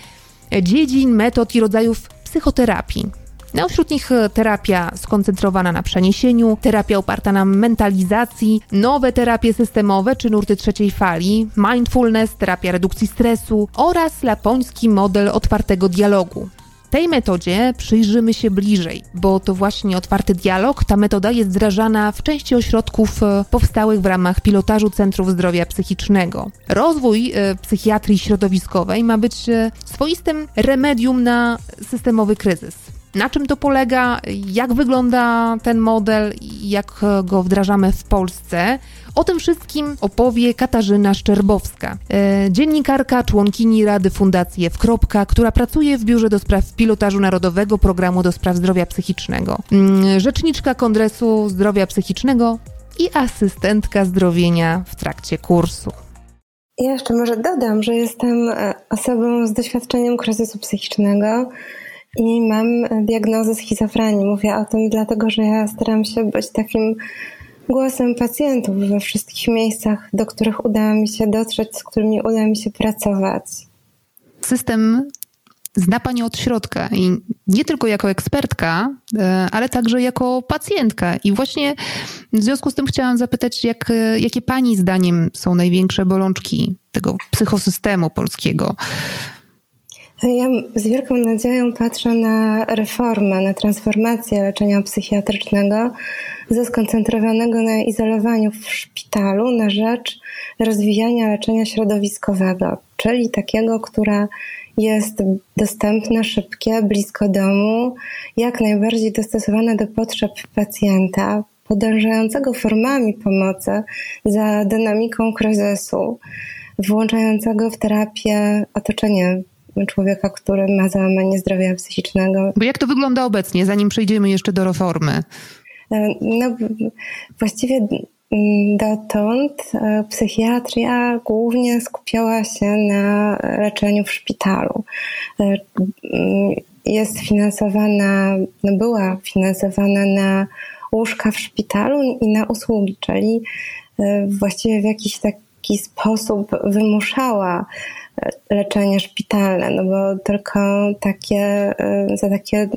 dziedzin, metod i rodzajów psychoterapii. No, wśród nich e, terapia skoncentrowana na przeniesieniu, terapia oparta na mentalizacji, nowe terapie systemowe czy nurty trzeciej fali, mindfulness, terapia redukcji stresu oraz lapoński model otwartego dialogu. Tej metodzie przyjrzymy się bliżej, bo to właśnie otwarty dialog, ta metoda jest wdrażana w części ośrodków e, powstałych w ramach pilotażu Centrów Zdrowia Psychicznego. Rozwój e, psychiatrii środowiskowej ma być swoistym remedium na systemowy kryzys. Na czym to polega, jak wygląda ten model jak go wdrażamy w Polsce? O tym wszystkim opowie Katarzyna Szczerbowska, e, dziennikarka, członkini Rady Fundacji F. która pracuje w Biurze do Spraw Pilotażu Narodowego Programu do Spraw Zdrowia Psychicznego, mm, rzeczniczka Kongresu Zdrowia Psychicznego i asystentka zdrowienia w trakcie kursu. Ja jeszcze może dodam, że jestem e, osobą z doświadczeniem kryzysu psychicznego i mam diagnozę schizofrenii. Mówię o tym dlatego, że ja staram się być takim głosem pacjentów we wszystkich miejscach, do których udało mi się dotrzeć, z którymi uda mi się pracować. System zna Pani od środka i nie tylko jako ekspertka, e, ale także jako pacjentka. I właśnie w związku z tym chciałam zapytać, jak, jakie Pani zdaniem są największe bolączki tego psychosystemu polskiego? Ja z wielką nadzieją patrzę na reformę, na transformację leczenia psychiatrycznego ze skoncentrowanego na izolowaniu w szpitalu na rzecz rozwijania leczenia środowiskowego, czyli takiego, które jest dostępne, szybkie, blisko domu, jak najbardziej dostosowane do potrzeb pacjenta, podążającego formami pomocy za dynamiką kryzysu, włączającego w terapię otoczenie człowieka, który ma załamanie zdrowia psychicznego. Bo jak to wygląda obecnie, zanim przejdziemy jeszcze do reformy? E, no, właściwie dotąd e, psychiatria głównie skupiała się na leczeniu w szpitalu. E, jest finansowana, no była finansowana na łóżka w szpitalu i na usługi, czyli właściwie w jakiś taki sposób wymuszała leczenie szpitalne, no bo tylko takie, y, za takie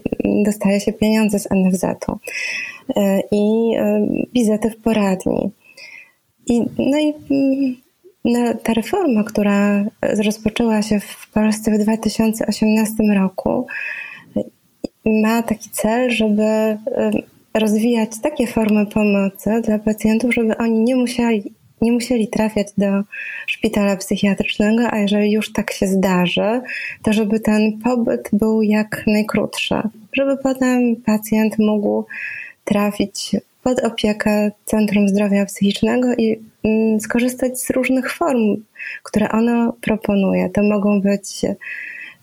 dostaje się pieniądze z NFZ-u y, i wizyty w poradni. I, no i mm, no, ta reforma, która rozpoczęła się w Polsce w 2018 roku, ma taki cel, żeby rozwijać takie formy pomocy dla pacjentów, żeby oni nie musieli nie musieli trafiać do szpitala psychiatrycznego, a jeżeli już tak się zdarzy, to żeby ten pobyt był jak najkrótszy, żeby potem pacjent mógł trafić pod opiekę Centrum Zdrowia Psychicznego i mm, skorzystać z różnych form, które ono proponuje. To mogą być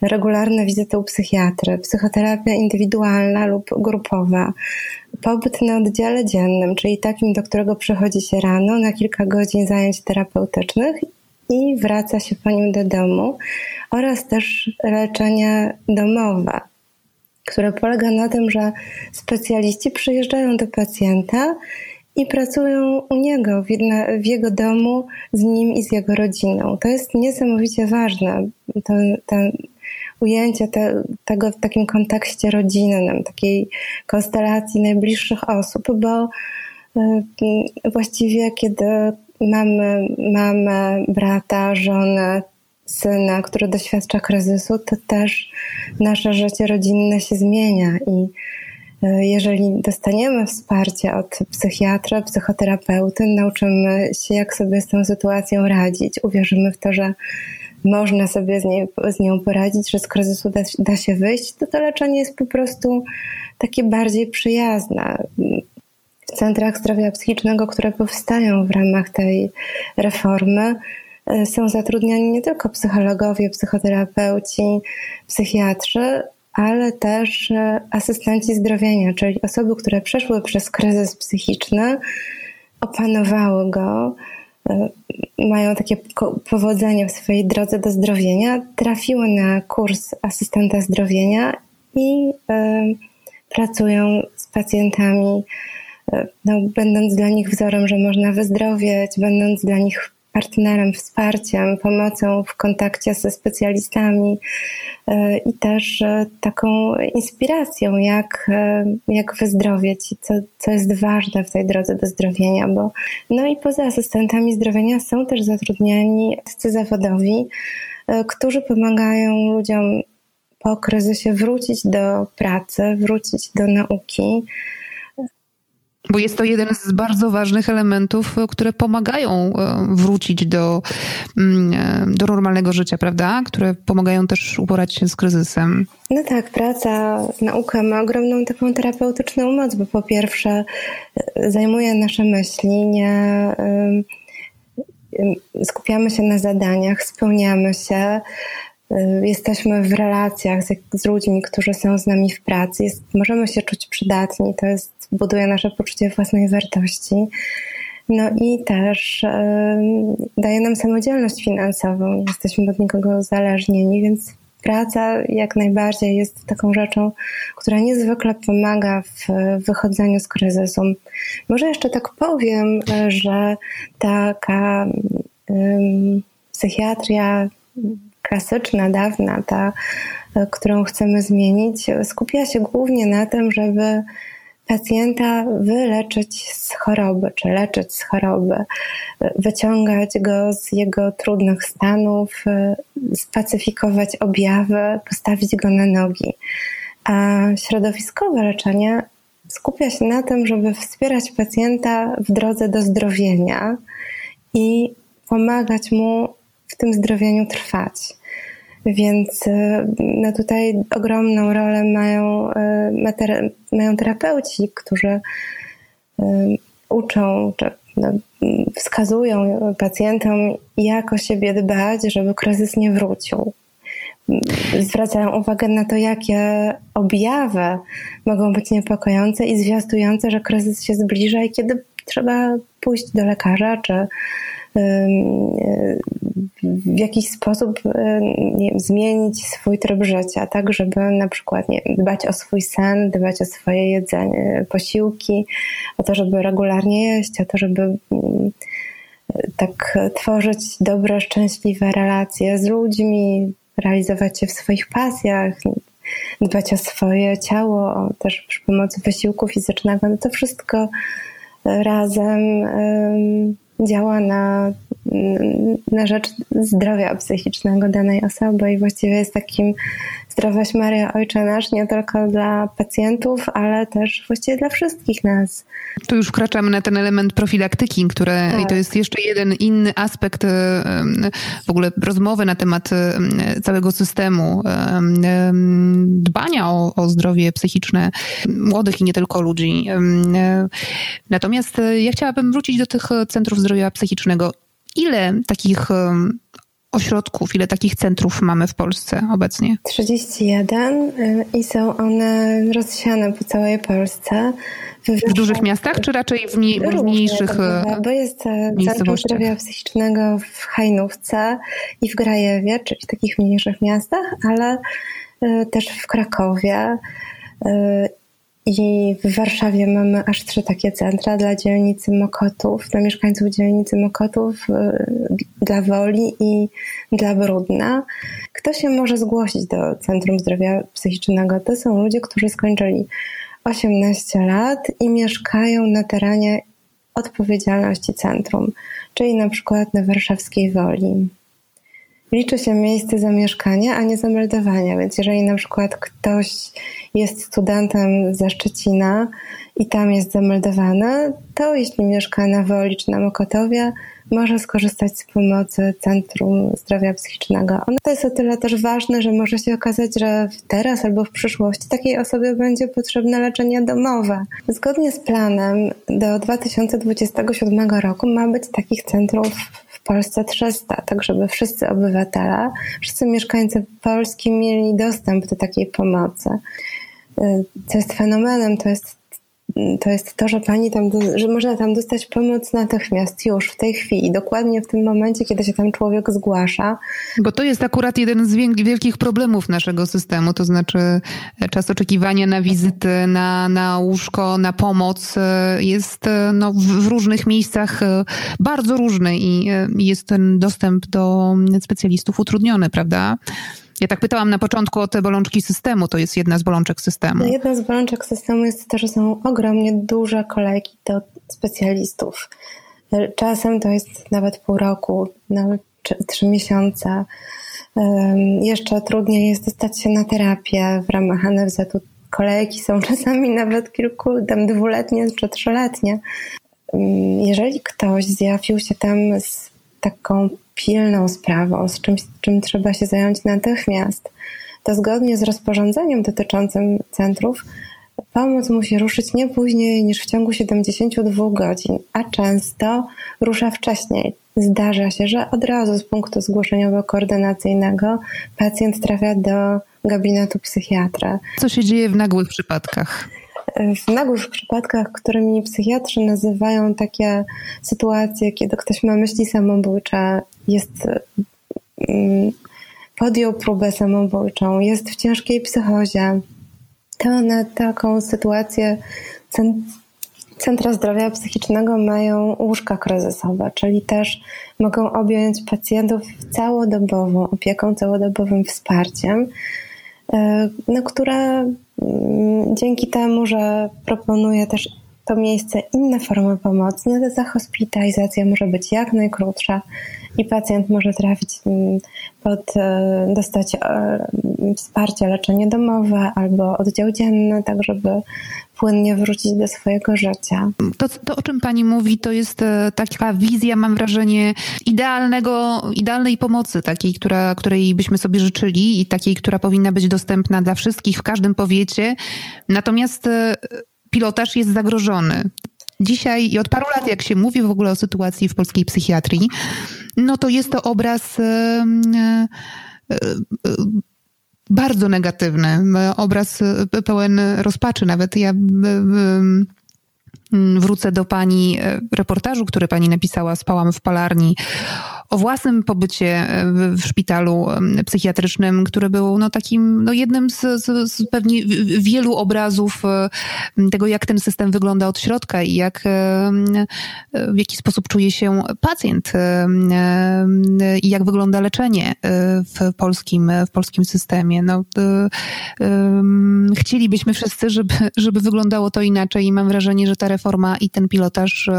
regularne wizyty u psychiatry, psychoterapia indywidualna lub grupowa, pobyt na oddziale dziennym, czyli takim, do którego przychodzi się rano na kilka godzin zajęć terapeutycznych i wraca się po nim do domu, oraz też leczenie domowe, które polega na tym, że specjaliści przyjeżdżają do pacjenta i pracują u niego, w, jego domu, z nim i z jego rodziną. To jest niesamowicie ważne. To ujęcie te, tego w takim kontekście rodzinnym, takiej konstelacji najbliższych osób, bo y, właściwie kiedy mamy mamę, brata, żonę, syna, który doświadcza kryzysu, to też nasze życie rodzinne się zmienia i y, jeżeli dostaniemy wsparcie od psychiatra, psychoterapeuty, nauczymy się, jak sobie z tą sytuacją radzić, uwierzymy w to, że można sobie z, nie, z nią poradzić, że z kryzysu da, da się wyjść, to to leczenie jest po prostu takie bardziej przyjazne. W centrach zdrowia psychicznego, które powstają w ramach tej reformy, e, są zatrudniani nie tylko psychologowie, psychoterapeuci, psychiatrzy, ale też e, asystenci zdrowienia, czyli osoby, które przeszły przez kryzys psychiczny, opanowały go, mają takie powodzenie w swojej drodze do zdrowienia, trafiły na kurs asystenta zdrowienia i e, pracują z pacjentami, e, no, będąc dla nich wzorem, że można wyzdrowieć, będąc dla nich partnerem, wsparciem, pomocą w kontakcie ze specjalistami e, i też e, taką inspiracją, jak, e, jak wyzdrowieć i co, co jest ważne w tej drodze do zdrowienia, bo no i poza asystentami zdrowienia są też zatrudniani artyści zawodowi, którzy pomagają ludziom po kryzysie wrócić do pracy, wrócić do nauki, Bo jest to jeden z bardzo ważnych elementów, które pomagają e, wrócić do, mm, e, do normalnego życia, prawda? Które pomagają też uporać się z kryzysem. No tak, praca, nauka ma ogromną taką terapeutyczną moc, bo po pierwsze e, zajmuje nasze myśli, nie skupiamy się na zadaniach, spełniamy się, jesteśmy w relacjach z, z, ludźmi, którzy są z nami w pracy, jest, możemy się czuć przydatni, to jest, buduje nasze poczucie własnej wartości. No i też daje nam samodzielność finansową, jesteśmy od nikogo uzależnieni, więc praca jak najbardziej jest taką rzeczą, która niezwykle pomaga w wychodzeniu z kryzysu. Może jeszcze tak powiem, że taka psychiatria klasyczna, dawna, ta, którą chcemy zmienić, skupia się głównie na tym, żeby pacjenta wyleczyć z choroby, czy leczyć z choroby, wyciągać go z jego trudnych stanów, spacyfikować objawy, postawić go na nogi. A środowiskowe leczenie skupia się na tym, żeby wspierać pacjenta w drodze do zdrowienia i pomagać mu w tym zdrowieniu trwać. Więc e, no tutaj ogromną rolę mają, e, mają terapeuci, którzy e, uczą, czy no, wskazują pacjentom, jak o siebie dbać, żeby kryzys nie wrócił. Zwracają uwagę na to, jakie objawy mogą być niepokojące i zwiastujące, że kryzys się zbliża i kiedy trzeba pójść do lekarza, czy w jakiś sposób wiem, zmienić swój tryb życia, tak, żeby na przykład nie, dbać o swój sen, dbać o swoje jedzenie, posiłki, o to, żeby regularnie jeść, o to, żeby mm, tak tworzyć dobre, szczęśliwe relacje z ludźmi, realizować się w swoich pasjach, dbać o swoje ciało, też przy pomocy wysiłku fizycznego, no to wszystko razem działa na, na rzecz zdrowia psychicznego danej osoby i właściwie jest takim zdrowaś Maria Ojcze Nasz nie tylko dla pacjentów, ale też właściwie dla wszystkich nas. Tu już wkraczamy na ten element profilaktyki, które tak. i to jest jeszcze jeden inny aspekt w ogóle rozmowy na temat całego systemu dbania o, o zdrowie psychiczne młodych i nie tylko ludzi. Natomiast ja chciałabym wrócić do tych centrów zdrowia psychicznego. Ile takich ośrodków, ile takich centrów mamy w Polsce obecnie? 31 y, i są one rozsiane po całej Polsce. W, w dużych miastach, czy raczej w, mniej, w mniejszych Bo jest e, Centrum Zdrowia Psychicznego w Hajnówce i w Grajewie, czyli w takich mniejszych miastach, ale e, też w Krakowie e, i w Warszawie mamy aż trzy takie centra dla dzielnicy Mokotów, dla mieszkańców dzielnicy Mokotów, y, dla Woli i dla Brudna. Kto się może zgłosić do Centrum Zdrowia Psychicznego? To są ludzie, którzy skończyli 18 lat i mieszkają na terenie odpowiedzialności centrum, czyli na przykład na warszawskiej Woli liczy się miejsce zamieszkania, a nie zameldowania. Więc jeżeli na przykład ktoś jest studentem ze Szczecina i tam jest zameldowany, to jeśli mieszka na Woli czy na Mokotowie, może skorzystać z pomocy Centrum Zdrowia Psychicznego. To jest o tyle też ważne, że może się okazać, że teraz albo w przyszłości takiej osobie będzie potrzebne leczenie domowe. Zgodnie z planem do 2027 roku ma być takich centrów w Polsce 300, tak żeby wszyscy obywatele, wszyscy mieszkańcy Polski mieli dostęp do takiej pomocy. Y, co jest fenomenem, to jest to jest to, że pani tam, że można tam dostać pomoc natychmiast, już w tej chwili, dokładnie w tym momencie, kiedy się tam człowiek zgłasza. Bo to jest akurat jeden z wielkich problemów naszego systemu, to znaczy e, czas oczekiwania na wizyty, na, na łóżko, na pomoc e, jest e, no, w różnych miejscach bardzo różny i jest ten dostęp do specjalistów utrudniony, prawda? Ja tak pytałam na początku o te bolączki systemu. To jest jedna z bolączek systemu. No jedna z bolączek systemu jest to, że są ogromnie duże kolejki do specjalistów. Czasem to jest nawet pół roku, nawet trzy miesiące. Jeszcze trudniej jest dostać się na terapię w ramach NFZ-u kolejki są [LAUGHS] czasami nawet kilku, tam dwuletnie czy trzyletnie. Jeżeli ktoś zjawił się tam z taką pilną sprawą, z czymś, czym trzeba się zająć natychmiast, to zgodnie z rozporządzeniem dotyczącym centrów, pomoc musi ruszyć nie później niż w ciągu 72 godzin, a często rusza wcześniej. Zdarza się, że od razu z punktu zgłoszeniowo-koordynacyjnego pacjent trafia do gabinetu psychiatra. Co się dzieje w nagłych przypadkach? W nagłych przypadkach, którymi psychiatrzy nazywają takie sytuacje, kiedy ktoś ma myśli samobójcze, jest mm, podjął próbę samobójczą, jest w ciężkiej psychozie, to na taką sytuację Centra Zdrowia Psychicznego mają łóżka kryzysowe, czyli też mogą objąć pacjentów całodobową opieką, całodobowym wsparciem, no, które mm, dzięki temu, że proponuje też to miejsce inne formy pomocy, no ta hospitalizacja może być jak najkrótsza i pacjent może trafić mm, pod, e, dostać e, wsparcie, leczenie domowe albo oddział dzienny, tak żeby płynnie wrócić do swojego życia. To, to, o czym pani mówi, to jest e, taka wizja, mam wrażenie, idealnego, idealnej pomocy, takiej, która, której byśmy sobie życzyli i takiej, która powinna być dostępna dla wszystkich w każdym powiecie. Natomiast pilotaż jest zagrożony. Dzisiaj i od paru lat, jak się mówi w ogóle o sytuacji w polskiej psychiatrii, no to jest to obraz e, e, bardzo negatywny, obraz pełen rozpaczy. Nawet ja wrócę do pani e, reportażu, który pani napisała, spałam w palarni o własnym pobycie e, w, szpitalu psychiatrycznym, który był no, takim no, jednym z, z, z pewnie wielu obrazów e, tego, jak ten system wygląda od środka i jak, e, w jaki sposób czuje się pacjent i jak wygląda leczenie w polskim, w polskim systemie. No, chcielibyśmy wszyscy, żeby, żeby wyglądało to inaczej i mam wrażenie, że ta reforma i ten pilotaż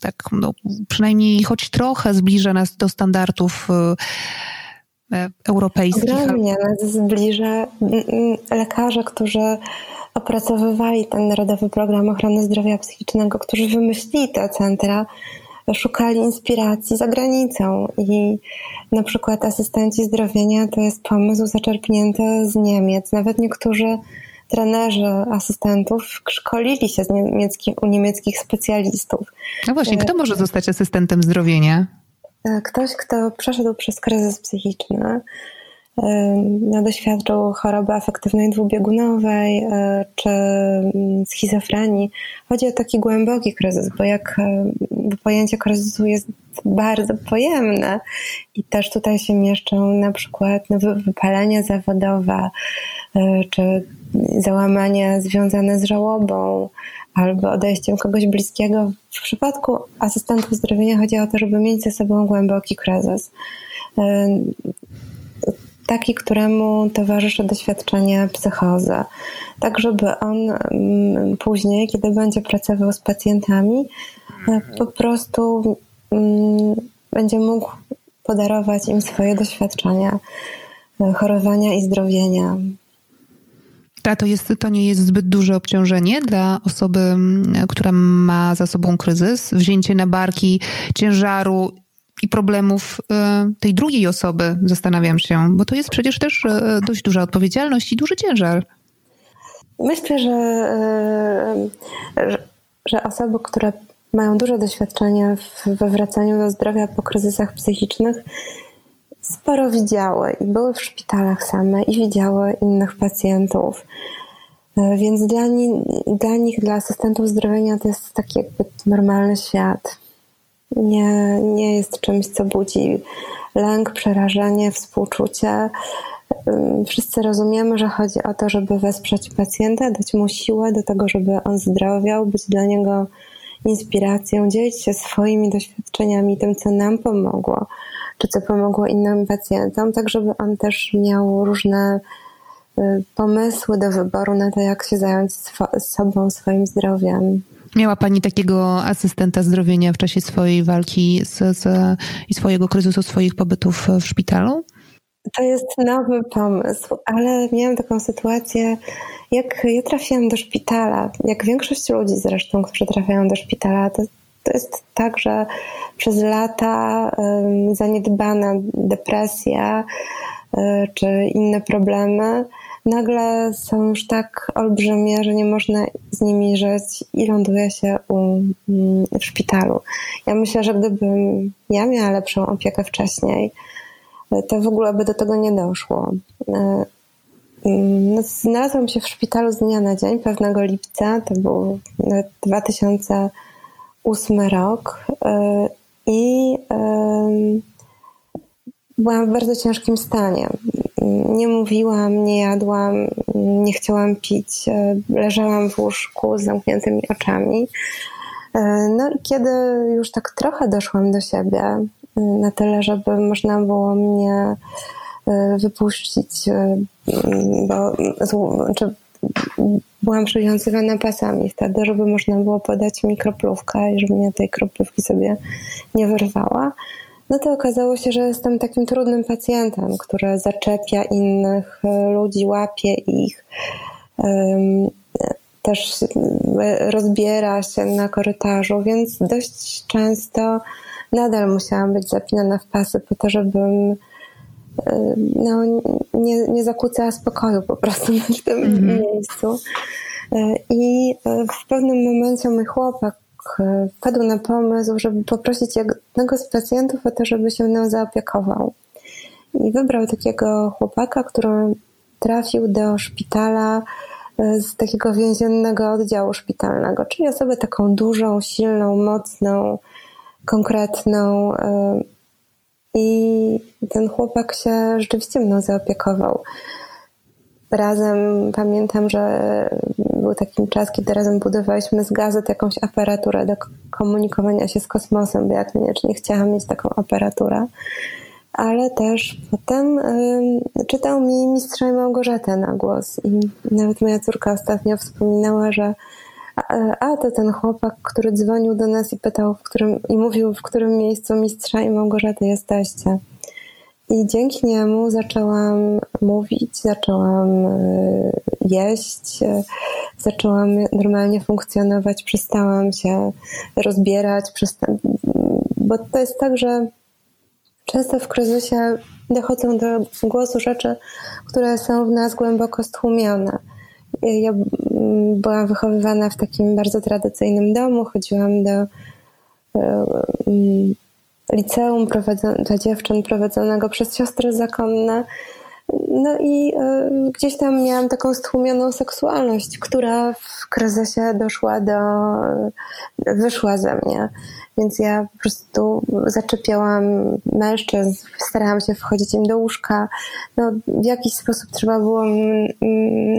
tak no, przynajmniej choć trochę zbliża nas do standardów y, e, europejskich. Ogromnie nas zbliża lekarze, którzy opracowywali ten Narodowy Program Ochrony Zdrowia Psychicznego, którzy wymyślili te centra, szukali inspiracji za granicą i na przykład asystenci zdrowienia to jest pomysł zaczerpnięty z Niemiec. Nawet niektórzy trenerzy asystentów szkolili się z niemiecki, u niemieckich specjalistów. No właśnie, kto może zostać asystentem zdrowienia? E, ktoś, kto przeszedł przez kryzys psychiczny, e, doświadczył choroby afektywnej dwubiegunowej e, czy mm, schizofrenii. Chodzi o taki głęboki kryzys, bo jak pojęcie kryzysu jest bardzo pojemne i też tutaj się mieszczą na przykład no, wypalenie zawodowe, czy załamania związane z żałobą albo odejściem kogoś bliskiego. W przypadku asystentów zdrowienia chodzi o to, żeby mieć ze sobą głęboki kryzys. Taki, któremu towarzyszy doświadczenie psychozy. Tak, żeby on później, kiedy będzie pracował z pacjentami, e, po prostu będzie mógł podarować im swoje doświadczenia e, chorowania i zdrowienia, a to, jest, to nie jest zbyt duże obciążenie dla osoby, która ma za sobą kryzys, wzięcie na barki ciężaru i problemów e, tej drugiej osoby, zastanawiam się, bo to jest przecież też e, dość duża odpowiedzialność i duży ciężar. Myślę, że, że, że osoby, które mają duże doświadczenie we wracaniu do zdrowia po kryzysach psychicznych, sporo widziały i były w szpitalach same i widziały innych pacjentów. E, więc dla, dla nich, dla asystentów zdrowienia to jest taki jakby normalny świat. Nie, nie jest czymś, co budzi lęk, przerażenie, współczucie. Wszyscy rozumiemy, że chodzi o to, żeby wesprzeć pacjenta, dać mu siłę do tego, żeby on zdrowiał, być dla niego inspiracją, dzielić się swoimi doświadczeniami, tym, co nam pomogło czy co pomogło innym pacjentom, tak żeby on też miał różne y, pomysły do wyboru na to, jak się zająć sobą, swoim zdrowiem. Miała Pani takiego asystenta zdrowienia w czasie swojej walki z, z, i swojego kryzysu, swoich pobytów w szpitalu? To jest nowy pomysł, ale miałam taką sytuację, jak ja trafiłam do szpitala, jak większość ludzi zresztą, którzy trafiają do szpitala, to, to jest tak, że przez lata zaniedbana depresja um, czy inne problemy nagle są już tak olbrzymie, że nie można z nimi żyć i ląduje się u, mm, w szpitalu. Ja myślę, że gdybym ja miała lepszą opiekę wcześniej, to w ogóle by do tego nie doszło. E, mm, no, znalazłam się w szpitalu z dnia na dzień, pewnego lipca, to był 2008 rok e, i byłam w bardzo ciężkim stanie. Nie mówiłam, nie jadłam, nie chciałam pić, e, leżałam w łóżku z zamkniętymi oczami. No i kiedy już tak trochę doszłam do siebie, na tyle, żeby można było mnie e, wypuścić, e, bo znaczy, byłam przywiązywana pasami wtedy, żeby można było podać mi kroplówkę i żeby mnie tej kroplówki sobie nie wyrwała. No to okazało się, że jestem takim trudnym pacjentem, który zaczepia innych e, ludzi, łapie ich, też rozbiera się na korytarzu, więc dość często nadal musiałam być zapinana w pasy po to, żebym no, nie, nie zakłócała spokoju po prostu w tym mm -hmm. miejscu. Y, I y, w pewnym momencie mój chłopak wpadł na pomysł, żeby poprosić jednego z pacjentów o to, żeby się mną zaopiekował. I wybrał takiego chłopaka, który trafił do szpitala z takiego więziennego oddziału szpitalnego, czyli osobę taką dużą, silną, mocną, konkretną. I ten chłopak się rzeczywiście mną zaopiekował. Razem pamiętam, że był taki czas, kiedy razem budowaliśmy z gazet jakąś aparaturę do komunikowania się z kosmosem, bo ja koniecznie chciałam mieć taką aparaturę. Ale też potem y, czytał mi Mistrza i Małgorzatę na głos. I nawet moja córka ostatnio wspominała, że a to ten chłopak, który dzwonił do nas i pytał, w którym, i mówił, w którym miejscu mistrza i Małgorzaty jesteście. I dzięki niemu zaczęłam mówić, zaczęłam e, jeść, e, zaczęłam normalnie funkcjonować, przestałam się rozbierać, przesta- bo to jest tak, że często w kryzysie dochodzą do głosu rzeczy, które są w nas głęboko stłumione. Ja byłam wychowywana w takim bardzo tradycyjnym domu, chodziłam do e, mm, liceum dla dziewczyn prowadzonego przez siostry zakonne. No i e, gdzieś tam miałam taką stłumioną seksualność, która w kryzysie doszła do, wyszła ze mnie. Więc ja po prostu zaczepiałam mężczyzn, starałam się wchodzić im do łóżka. No, w jakiś sposób trzeba było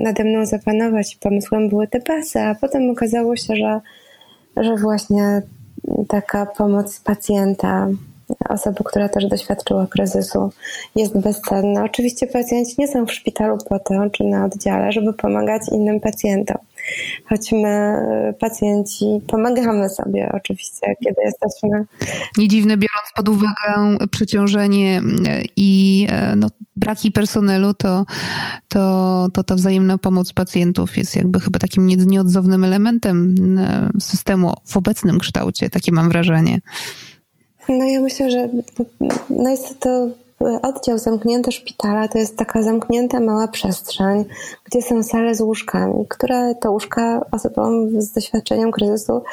nade mną zapanować. Pomysłem były te pasy, a potem okazało się, że, że właśnie taka pomoc pacjenta, osoby, która też doświadczyła kryzysu, jest bezcenna. Oczywiście pacjenci nie są w szpitalu po czy na oddziale, żeby pomagać innym pacjentom choć my, pacjenci, pomagamy sobie oczywiście, kiedy jesteśmy. Nie dziwne, biorąc pod uwagę przeciążenie i no, braki personelu, to, to, to ta wzajemna pomoc pacjentów jest jakby chyba takim nieodzownym elementem systemu w obecnym kształcie, takie mam wrażenie. No ja myślę, że no jest to oddział zamknięty szpitala to jest taka zamknięta mała przestrzeń, gdzie są sale z łóżkami, które to łóżka osobom z doświadczeniem kryzysu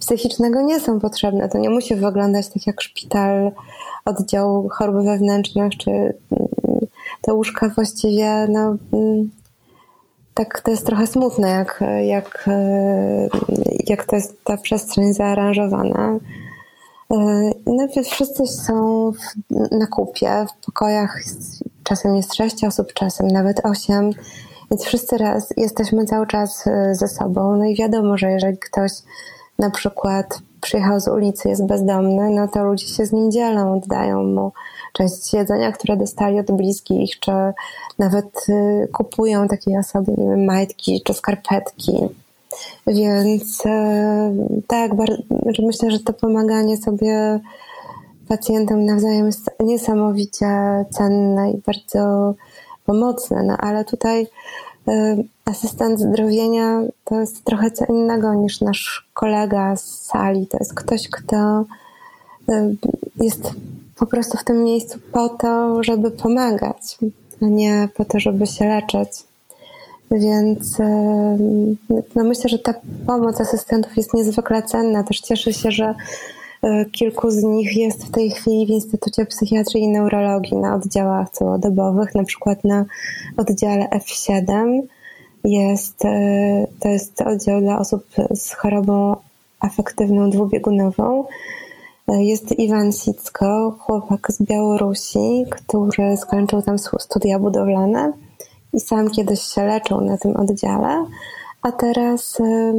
psychicznego nie są potrzebne. To nie musi wyglądać tak jak szpital, oddział chorób wewnętrznych, czy mm, te łóżka właściwie, no, mm, tak to jest trochę smutne, jak, jak, jak to jest ta przestrzeń zaaranżowana. E, no wszyscy są w, na kupie, w pokojach czasem jest sześć osób, czasem nawet osiem, więc wszyscy raz jesteśmy cały czas e, ze sobą. No i wiadomo, że jeżeli ktoś na przykład przyjechał z ulicy, jest bezdomny, no to ludzie się z nim dzielą, oddają mu część jedzenia, które dostali od bliskich, czy nawet e, kupują takiej osobie, nie wiem, majtki czy skarpetki. Więc e, tak, myślę, że to pomaganie sobie pacjentom nawzajem jest niesamowicie cenne i bardzo pomocne, no ale tutaj y, asystent zdrowienia to jest trochę co innego niż nasz kolega z sali. To jest ktoś, kto y, jest po prostu w tym miejscu po to, żeby pomagać, a nie po to, żeby się leczyć. Więc no myślę, że ta pomoc asystentów jest niezwykle cenna. Też cieszę się, że kilku z nich jest w tej chwili w Instytucie Psychiatrii i Neurologii na oddziałach całodobowych, na przykład na oddziale F7 jest, e, to jest oddział dla osób z chorobą afektywną dwubiegunową. E, jest Iwan Sicko, chłopak z Białorusi, który skończył tam studia budowlane i sam kiedyś się leczył na tym oddziale, a teraz e,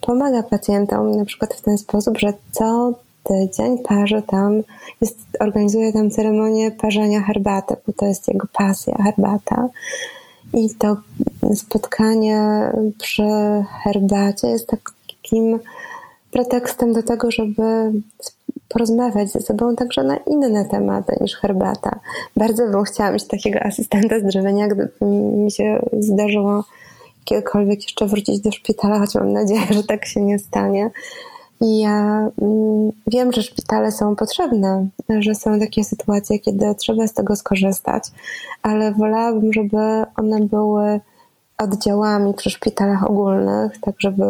pomaga pacjentom na przykład w ten sposób, że co tydzień parzy tam, jest, organizuje tam ceremonię parzenia herbaty, bo to jest jego pasja, herbata. I to spotkanie przy herbacie jest takim pretekstem do tego, żeby porozmawiać ze sobą także na inne tematy niż herbata. Bardzo bym chciała mieć takiego asystenta zdrowienia, gdyby mi się zdarzyło kiedykolwiek jeszcze wrócić do szpitala, choć mam nadzieję, że tak się nie stanie. I ja mm, wiem, że szpitale są potrzebne, że są takie sytuacje, kiedy trzeba z tego skorzystać, ale wolałabym, żeby one były oddziałami przy szpitalach ogólnych, tak żeby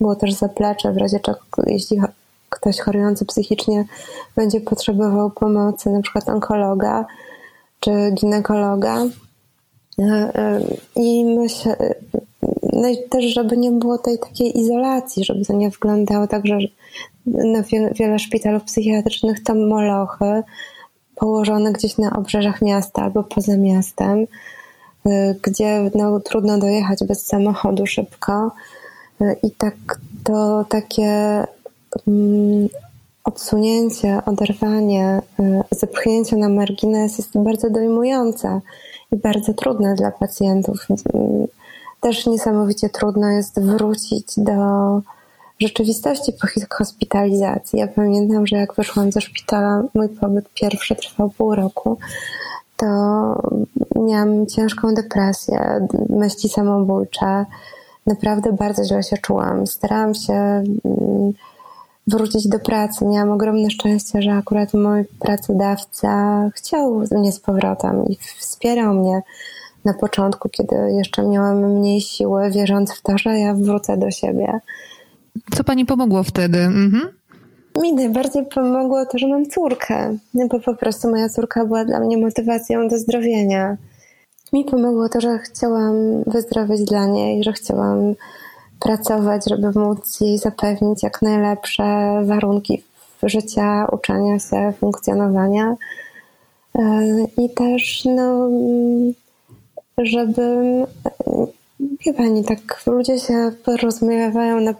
było też zaplecze w razie czego, jeśli ktoś chorujący psychicznie będzie potrzebował pomocy, na przykład onkologa czy ginekologa. E, e, I myślę, no i też, żeby nie było tej takiej izolacji, żeby to nie wyglądało tak, że na wiele, szpitalów psychiatrycznych to molochy położone gdzieś na obrzeżach miasta albo poza miastem, gdzie no, trudno dojechać bez samochodu szybko. I tak to takie odsunięcie, oderwanie, y, zepchnięcie na margines jest bardzo dojmujące i bardzo trudne dla pacjentów też niesamowicie trudno jest wrócić do rzeczywistości po hospitalizacji. Ja pamiętam, że jak wyszłam ze szpitala, mój pobyt pierwszy trwał pół roku, to miałam ciężką depresję, myśli samobójcze. Naprawdę bardzo źle się czułam. Starałam się mm, wrócić do pracy. Miałam ogromne szczęście, że akurat mój pracodawca chciał mnie z powrotem i wspierał mnie na początku, kiedy jeszcze miałam mniej siły, wierząc w to, że ja wrócę do siebie. Co pani pomogło wtedy? Mhm. Mi najbardziej pomogło to, że mam córkę, no bo po prostu moja córka była dla mnie motywacją do zdrowienia. Mi pomogło to, że chciałam wyzdrowieć dla niej, że chciałam pracować, żeby móc jej zapewnić jak najlepsze warunki życia, uczenia się, funkcjonowania. E, I też no, żeby wie pani, tak ludzie się porozumiewają na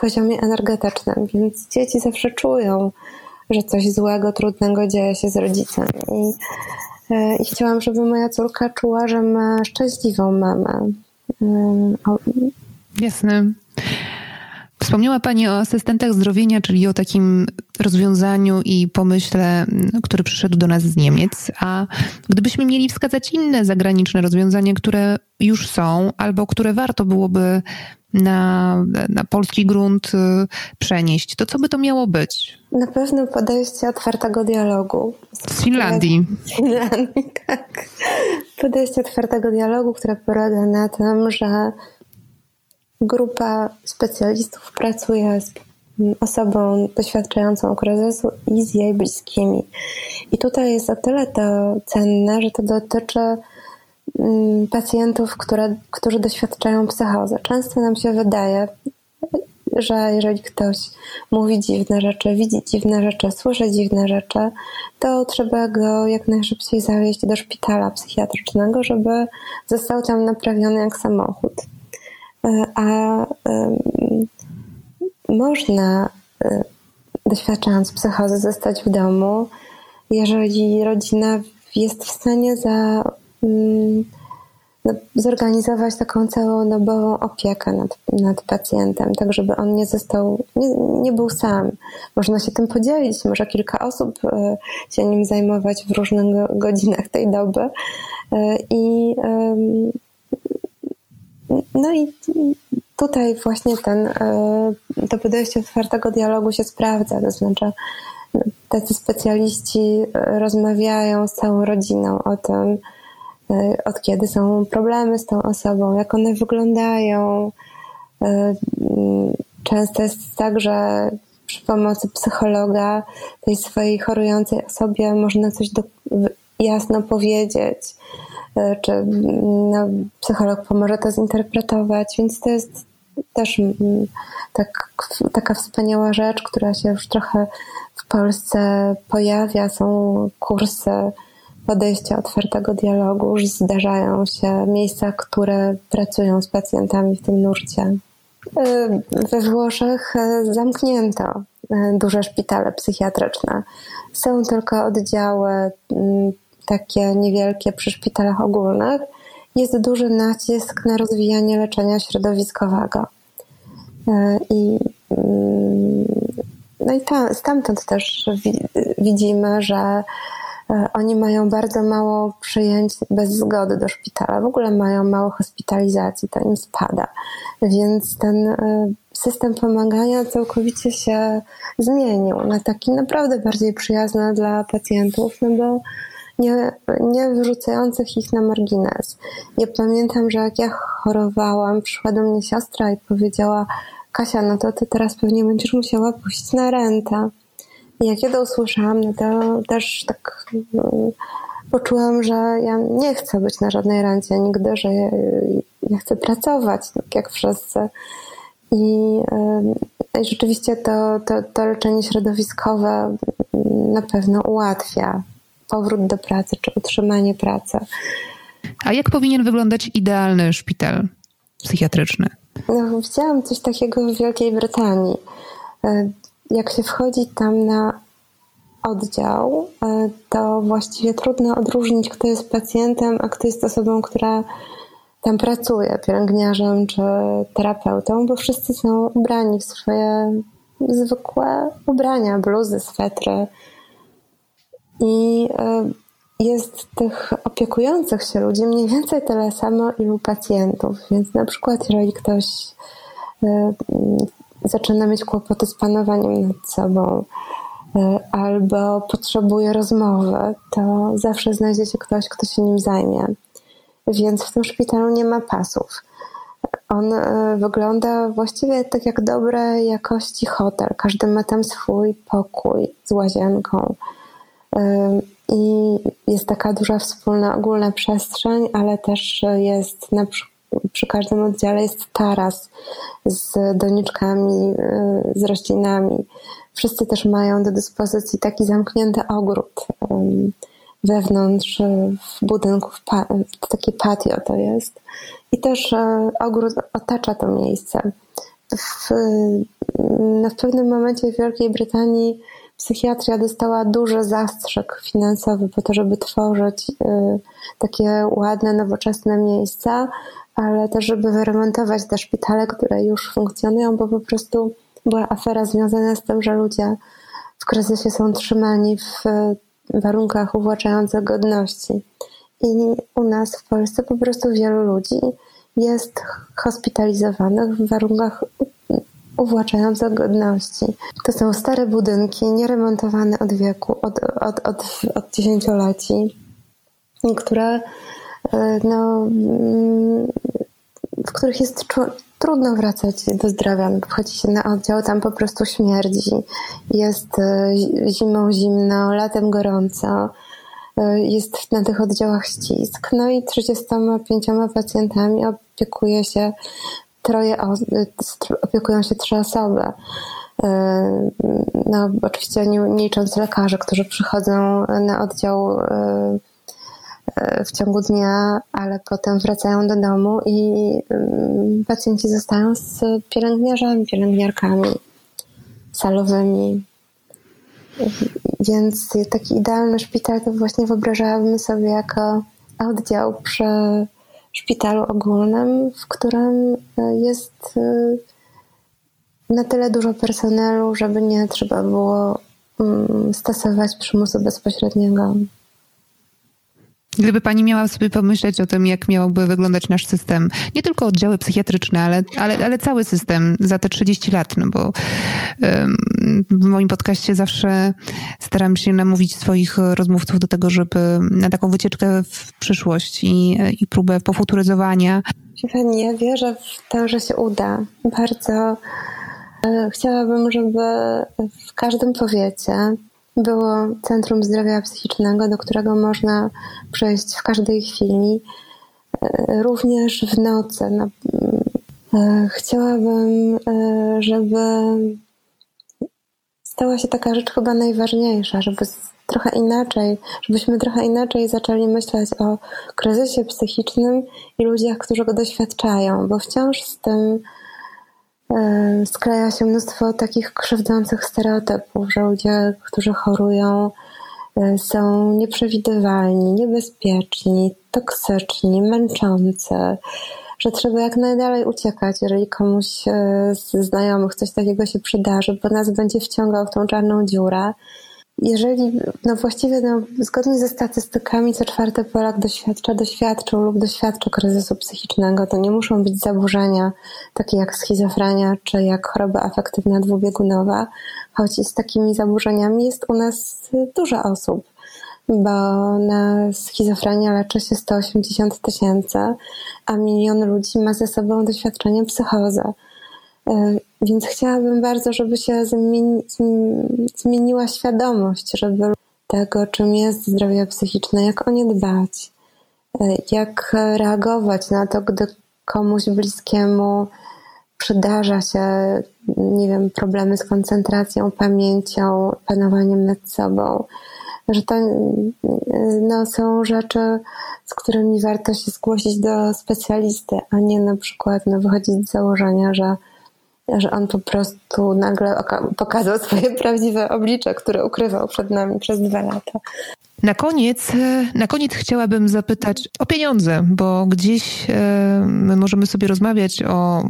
poziomie energetycznym, więc dzieci zawsze czują, że coś złego, trudnego dzieje się z rodzicem. I, e, i chciałam, żeby moja córka czuła, że ma szczęśliwą mamę. Jasne. Wspomniała Pani o asystentach zdrowienia, czyli o takim rozwiązaniu i pomyśle, który przyszedł do nas z Niemiec. A gdybyśmy mieli wskazać inne zagraniczne rozwiązania, które już są, albo które warto byłoby na, na polski grunt y, przenieść, to co by to miało być? Na pewno podejście otwartego dialogu. Z Finlandii. Z Finlandii, [LAUGHS] tak. Podejście otwartego dialogu, które polega na tym, że Grupa specjalistów pracuje z osobą doświadczającą kryzysu i z jej bliskimi. I tutaj jest o tyle to cenne, że to dotyczy mm, pacjentów, które, którzy doświadczają psychozy. Często nam się wydaje, że jeżeli ktoś mówi dziwne rzeczy, widzi dziwne rzeczy, słyszy dziwne rzeczy, to trzeba go jak najszybciej zawieźć do szpitala psychiatrycznego, żeby został tam naprawiony jak samochód. E, a można, e, doświadczając psychozy, zostać w domu, jeżeli rodzina jest w stanie za, no, zorganizować taką całodobową opiekę nad, nad pacjentem, tak żeby on nie został, nie, nie był sam. Można się tym podzielić, może kilka osób e, się nim zajmować w różnych godzinach tej doby. I no i tutaj właśnie ten, e, to podejście otwartego dialogu się sprawdza, to znaczy tacy specjaliści rozmawiają z całą rodziną o tym, E, od kiedy są problemy z tą osobą, jak one wyglądają. E, często jest tak, że przy pomocy psychologa tej swojej chorującej osobie można coś do, jasno powiedzieć, czy mm, no, psycholog pomoże to zinterpretować, więc to jest też mm, tak, taka wspaniała rzecz, która się już trochę w Polsce pojawia. Są kursy podejścia otwartego dialogu już zdarzają się miejsca, które pracują z pacjentami w tym nurcie. Y, we Włoszech y, zamknięto duże szpitale psychiatryczne. Są tylko oddziały takie niewielkie przy szpitalach ogólnych. Jest duży nacisk na rozwijanie leczenia środowiskowego. I, no i ta, stamtąd też widzimy, że E, oni mają bardzo mało przyjęć bez zgody do szpitala, w ogóle mają mało hospitalizacji, to im spada. Więc ten e, system pomagania całkowicie się zmienił na taki naprawdę bardziej przyjazny dla pacjentów, no bo nie, nie wyrzucających ich na margines. Ja pamiętam, że jak ja chorowałam, przyszła do mnie siostra i powiedziała: Kasia, no to ty teraz pewnie będziesz musiała pójść na rentę. I jak ja to usłyszałam, no to też tak no, poczułam, że ja nie chcę być na żadnej rencie nigdy, że ja, ja chcę pracować, tak jak wszyscy. I, i rzeczywiście to, to, to leczenie środowiskowe na pewno ułatwia powrót do pracy czy utrzymanie pracy. A jak powinien wyglądać idealny szpital psychiatryczny? No, widziałam coś takiego w Wielkiej Brytanii jak się wchodzi tam na oddział, e, to właściwie trudno odróżnić, kto jest pacjentem, a kto jest osobą, która tam pracuje, pielęgniarzem czy terapeutą, bo wszyscy są ubrani w swoje zwykłe ubrania, bluzy, swetry. I e, jest tych opiekujących się ludzi mniej więcej tyle samo, ilu pacjentów. Więc na przykład, jeżeli ktoś e, zaczyna mieć kłopoty z panowaniem nad sobą, e, albo potrzebuje rozmowy, to zawsze znajdzie się ktoś, kto się nim zajmie. Więc w tym szpitalu nie ma pasów. On wygląda właściwie tak jak dobrej jakości hotel. Każdy ma tam swój pokój z łazienką. I jest taka duża wspólna, ogólna przestrzeń, ale też jest na przykład przy każdym oddziale jest taras z doniczkami, y, z roślinami. Wszyscy też mają do dyspozycji taki zamknięty ogród wewnątrz w budynku, w takie patio to jest. I też e, ogród otacza to miejsce. W, no w pewnym momencie w Wielkiej Brytanii psychiatria dostała duży zastrzyk finansowy po to, żeby tworzyć y, takie ładne, nowoczesne miejsca, ale też, żeby wyremontować te szpitale, które już funkcjonują, bo po prostu była afera związana z tym, że ludzie w kryzysie są trzymani w warunkach uwłaczających godności. I u nas w Polsce po prostu wielu ludzi jest hospitalizowanych w warunkach uwłaczających godności. To są stare budynki, nieremontowane od wieku, od, od, od, od dziesięcioleci, które e, no, w których jest trudno wracać do zdrowia. Wchodzi się na oddział, tam po prostu śmierdzi. Jest e, zimą zimno, latem gorąco. E, jest na tych oddziałach ścisk. No i 35 pacjentami opiekuje się troje, opiekują się trzy osoby. E, no, oczywiście nie, nie licząc lekarzy, którzy przychodzą na oddział E, w ciągu dnia, ale potem wracają do domu i mm, pacjenci zostają z pielęgniarzami, pielęgniarkami salowymi. Więc taki idealny szpital to właśnie wyobrażałabym sobie jako oddział przy szpitalu ogólnym, w którym jest na tyle dużo personelu, żeby nie trzeba było mm, stosować przymusu bezpośredniego. Gdyby pani miała sobie pomyśleć o tym, jak miałby wyglądać nasz system, nie tylko oddziały psychiatryczne, ale, ale, ale cały system za te 30 lat, no bo w moim podcaście zawsze staram się namówić swoich rozmówców do tego, żeby na taką wycieczkę w przyszłość i, i próbę pofuturyzowania. Pani, ja wierzę w to, że się uda. Bardzo e, chciałabym, żeby w każdym powiecie było Centrum Zdrowia Psychicznego, do którego można przejść w każdej chwili, e, również w nocy. No, e, chciałabym, e, żeby stała się taka rzecz chyba najważniejsza, żeby trochę inaczej, żebyśmy trochę inaczej zaczęli myśleć o kryzysie psychicznym i ludziach, którzy go doświadczają, bo wciąż z tym skleja się mnóstwo takich krzywdzących stereotypów, że ludzie, którzy chorują, e, są nieprzewidywalni, niebezpieczni, toksyczni, męczący, że trzeba jak najdalej uciekać, jeżeli komuś e, z znajomych coś takiego się przydarzy, bo nas będzie wciągał w tą czarną dziurę jeżeli, no właściwie no, zgodnie ze statystykami, co czwarty Polak doświadcza, doświadczył lub doświadcza kryzysu psychicznego, to nie muszą być zaburzenia takie jak schizofrenia czy jak choroba afektywna dwubiegunowa, choć z takimi zaburzeniami jest u nas dużo osób, bo na schizofrenię leczy się 180 tysięcy, a milion ludzi ma ze sobą doświadczenie psychozy. E, więc chciałabym bardzo, żeby się zmieni, zmieniła świadomość, żeby tego, czym jest zdrowie psychiczne, jak o nie dbać, e, jak reagować na to, gdy komuś bliskiemu przydarza się, nie wiem, problemy z koncentracją, pamięcią, panowaniem nad sobą. Że to no, są rzeczy, z którymi warto się zgłosić do specjalisty, a nie na przykład no, wychodzić z założenia, że że on po prostu nagle pokazał swoje prawdziwe oblicze, które ukrywał przed nami przez dwa lata. Na koniec, na koniec chciałabym zapytać o pieniądze, bo gdzieś e, my możemy sobie rozmawiać o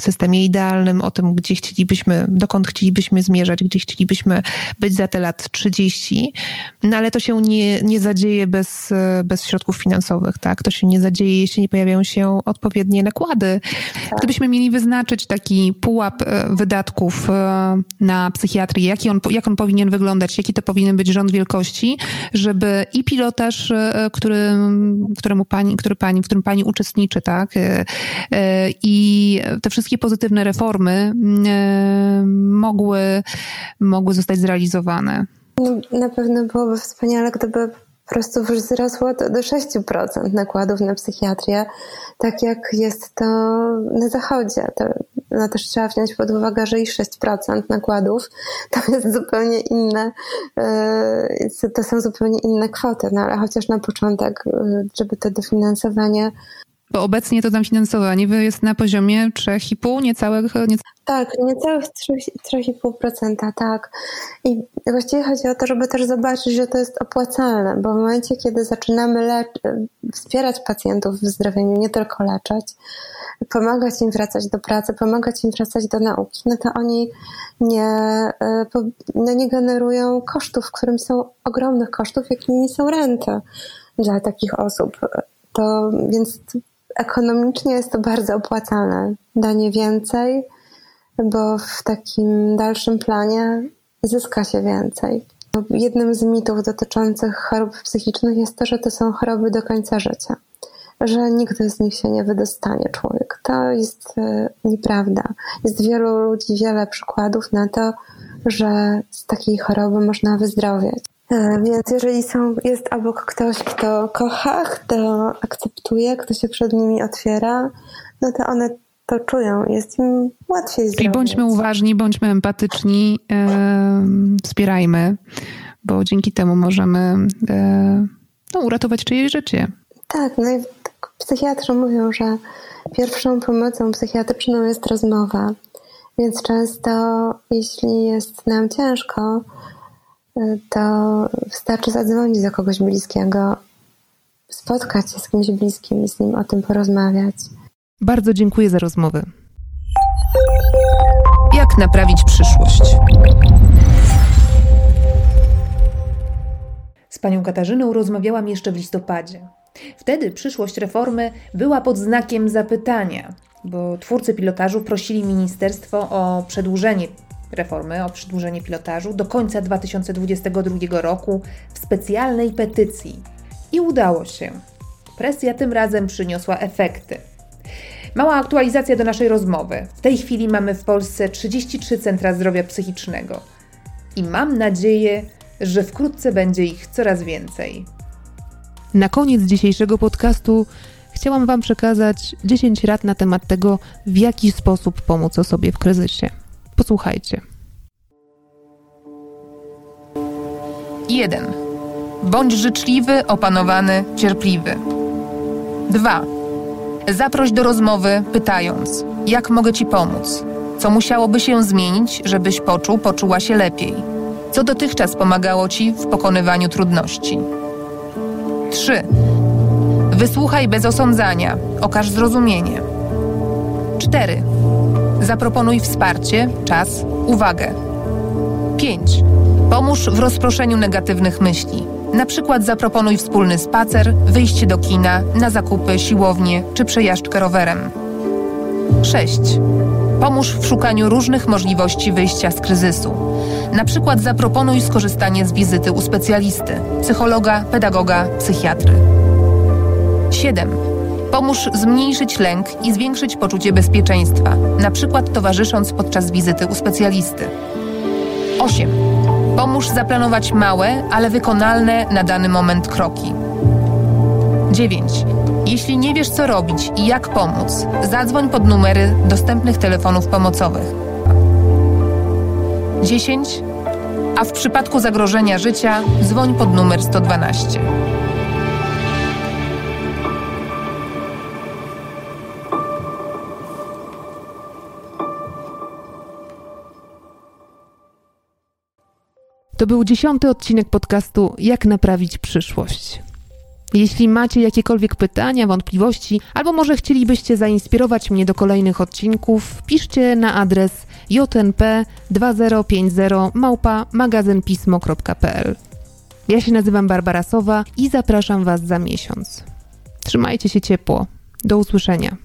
systemie idealnym, o tym, gdzie chcielibyśmy, dokąd chcielibyśmy zmierzać, gdzie chcielibyśmy być za te lat 30, no ale to się nie, nie zadzieje bez, bez środków finansowych, tak? To się nie zadzieje, jeśli nie pojawiają się odpowiednie nakłady. Tak. Gdybyśmy mieli wyznaczyć taki pułap e, wydatków e, na psychiatrię, jaki on, jak on powinien wyglądać, jaki to powinien być rząd wielkości, żeby i pilotaż, e, który, któremu pani, który pani, w którym pani uczestniczy, tak? I te wszystkie wszystkie pozytywne reformy mm, e, mogły, mogły zostać zrealizowane? Na pewno byłoby wspaniale, gdyby po prostu wzrosło to do 6% nakładów na psychiatrię, tak jak jest to na zachodzie. To, no też trzeba wziąć pod uwagę, że i 6% nakładów to jest zupełnie inne, e, to są zupełnie inne kwoty, no ale chociaż na początek, e, żeby to dofinansowanie bo obecnie to tam finansowanie jest na poziomie 3,5, niecałych... Nie... Tak, niecałych 3,5%, tak. I właściwie chodzi o to, żeby też zobaczyć, że to jest opłacalne, bo w momencie, kiedy zaczynamy wspierać pacjentów w wyzdrowieniu, nie tylko leczyć, pomagać im wracać do pracy, pomagać im wracać do nauki, no to oni nie, e, no nie generują kosztów, którym są ogromnych kosztów, jakimi są renty dla takich osób. To więc ekonomicznie jest to bardzo opłacalne. Danie więcej, bo w takim dalszym planie zyska się więcej. Jednym z mitów dotyczących chorób psychicznych jest to, że to są choroby do końca życia, że nigdy z nich się nie wydostanie człowiek. To jest e, nieprawda. Jest wielu ludzi, wiele przykładów na to, że z takiej choroby można wyzdrowieć. E, więc jeżeli są, jest obok ktoś, kto kocha, kto akceptuje, kto się przed nimi otwiera, no to one to czują, jest im łatwiej zrobić. Czyli bądźmy uważni, bądźmy empatyczni, e, wspierajmy, bo dzięki temu możemy e, no, uratować czyjeś życie. Tak, no i psychiatrzy mówią, że pierwszą pomocą psychiatryczną jest rozmowa. Więc często, jeśli jest nam ciężko, to wystarczy zadzwonić do kogoś bliskiego spotkać się z kimś bliskim i z nim o tym porozmawiać. Bardzo dziękuję za rozmowę. Jak naprawić przyszłość? Z panią Katarzyną rozmawiałam jeszcze w listopadzie. Wtedy przyszłość reformy była pod znakiem zapytania, bo twórcy pilotażu prosili ministerstwo o przedłużenie reformy, o przedłużenie pilotażu do końca 2022 roku w specjalnej petycji. I udało się. Presja tym razem przyniosła efekty. Mała aktualizacja do naszej rozmowy. W tej chwili mamy w Polsce 33 centra zdrowia psychicznego i mam nadzieję, że wkrótce będzie ich coraz więcej. Na koniec dzisiejszego podcastu chciałam Wam przekazać 10 rad na temat tego, w jaki sposób pomóc osobie w kryzysie. Posłuchajcie. 1. Bądź życzliwy, opanowany, cierpliwy. 2. Zaproś do rozmowy, pytając: Jak mogę Ci pomóc? Co musiałoby się zmienić, żebyś poczuł, poczuła się lepiej? Co dotychczas pomagało Ci w pokonywaniu trudności? 3. Wysłuchaj bez osądzania, okaż zrozumienie. 4. Zaproponuj wsparcie, czas, uwagę. 5. Pomóż w rozproszeniu negatywnych myśli. Na przykład zaproponuj wspólny spacer, wyjście do kina, na zakupy, siłownię czy przejażdżkę rowerem. 6. Pomóż w szukaniu różnych możliwości wyjścia z kryzysu. Na przykład zaproponuj skorzystanie z wizyty u specjalisty, psychologa, pedagoga, psychiatry. 7. Pomóż zmniejszyć lęk i zwiększyć poczucie bezpieczeństwa, na przykład towarzysząc podczas wizyty u specjalisty. 8. Pomóż zaplanować małe, ale wykonalne na dany moment kroki. 9. Jeśli nie wiesz, co robić i jak pomóc, zadzwoń pod numery dostępnych telefonów pomocowych. 10. A w przypadku zagrożenia życia dzwoń pod numer 112. To był dziesiąty odcinek podcastu Jak naprawić przyszłość. Jeśli macie jakiekolwiek pytania, wątpliwości, albo może chcielibyście zainspirować mnie do kolejnych odcinków, piszcie na adres jnp2050 małpa magazynpismo.pl. Ja się nazywam Barbara Sowa i zapraszam Was za miesiąc. Trzymajcie się ciepło. Do usłyszenia.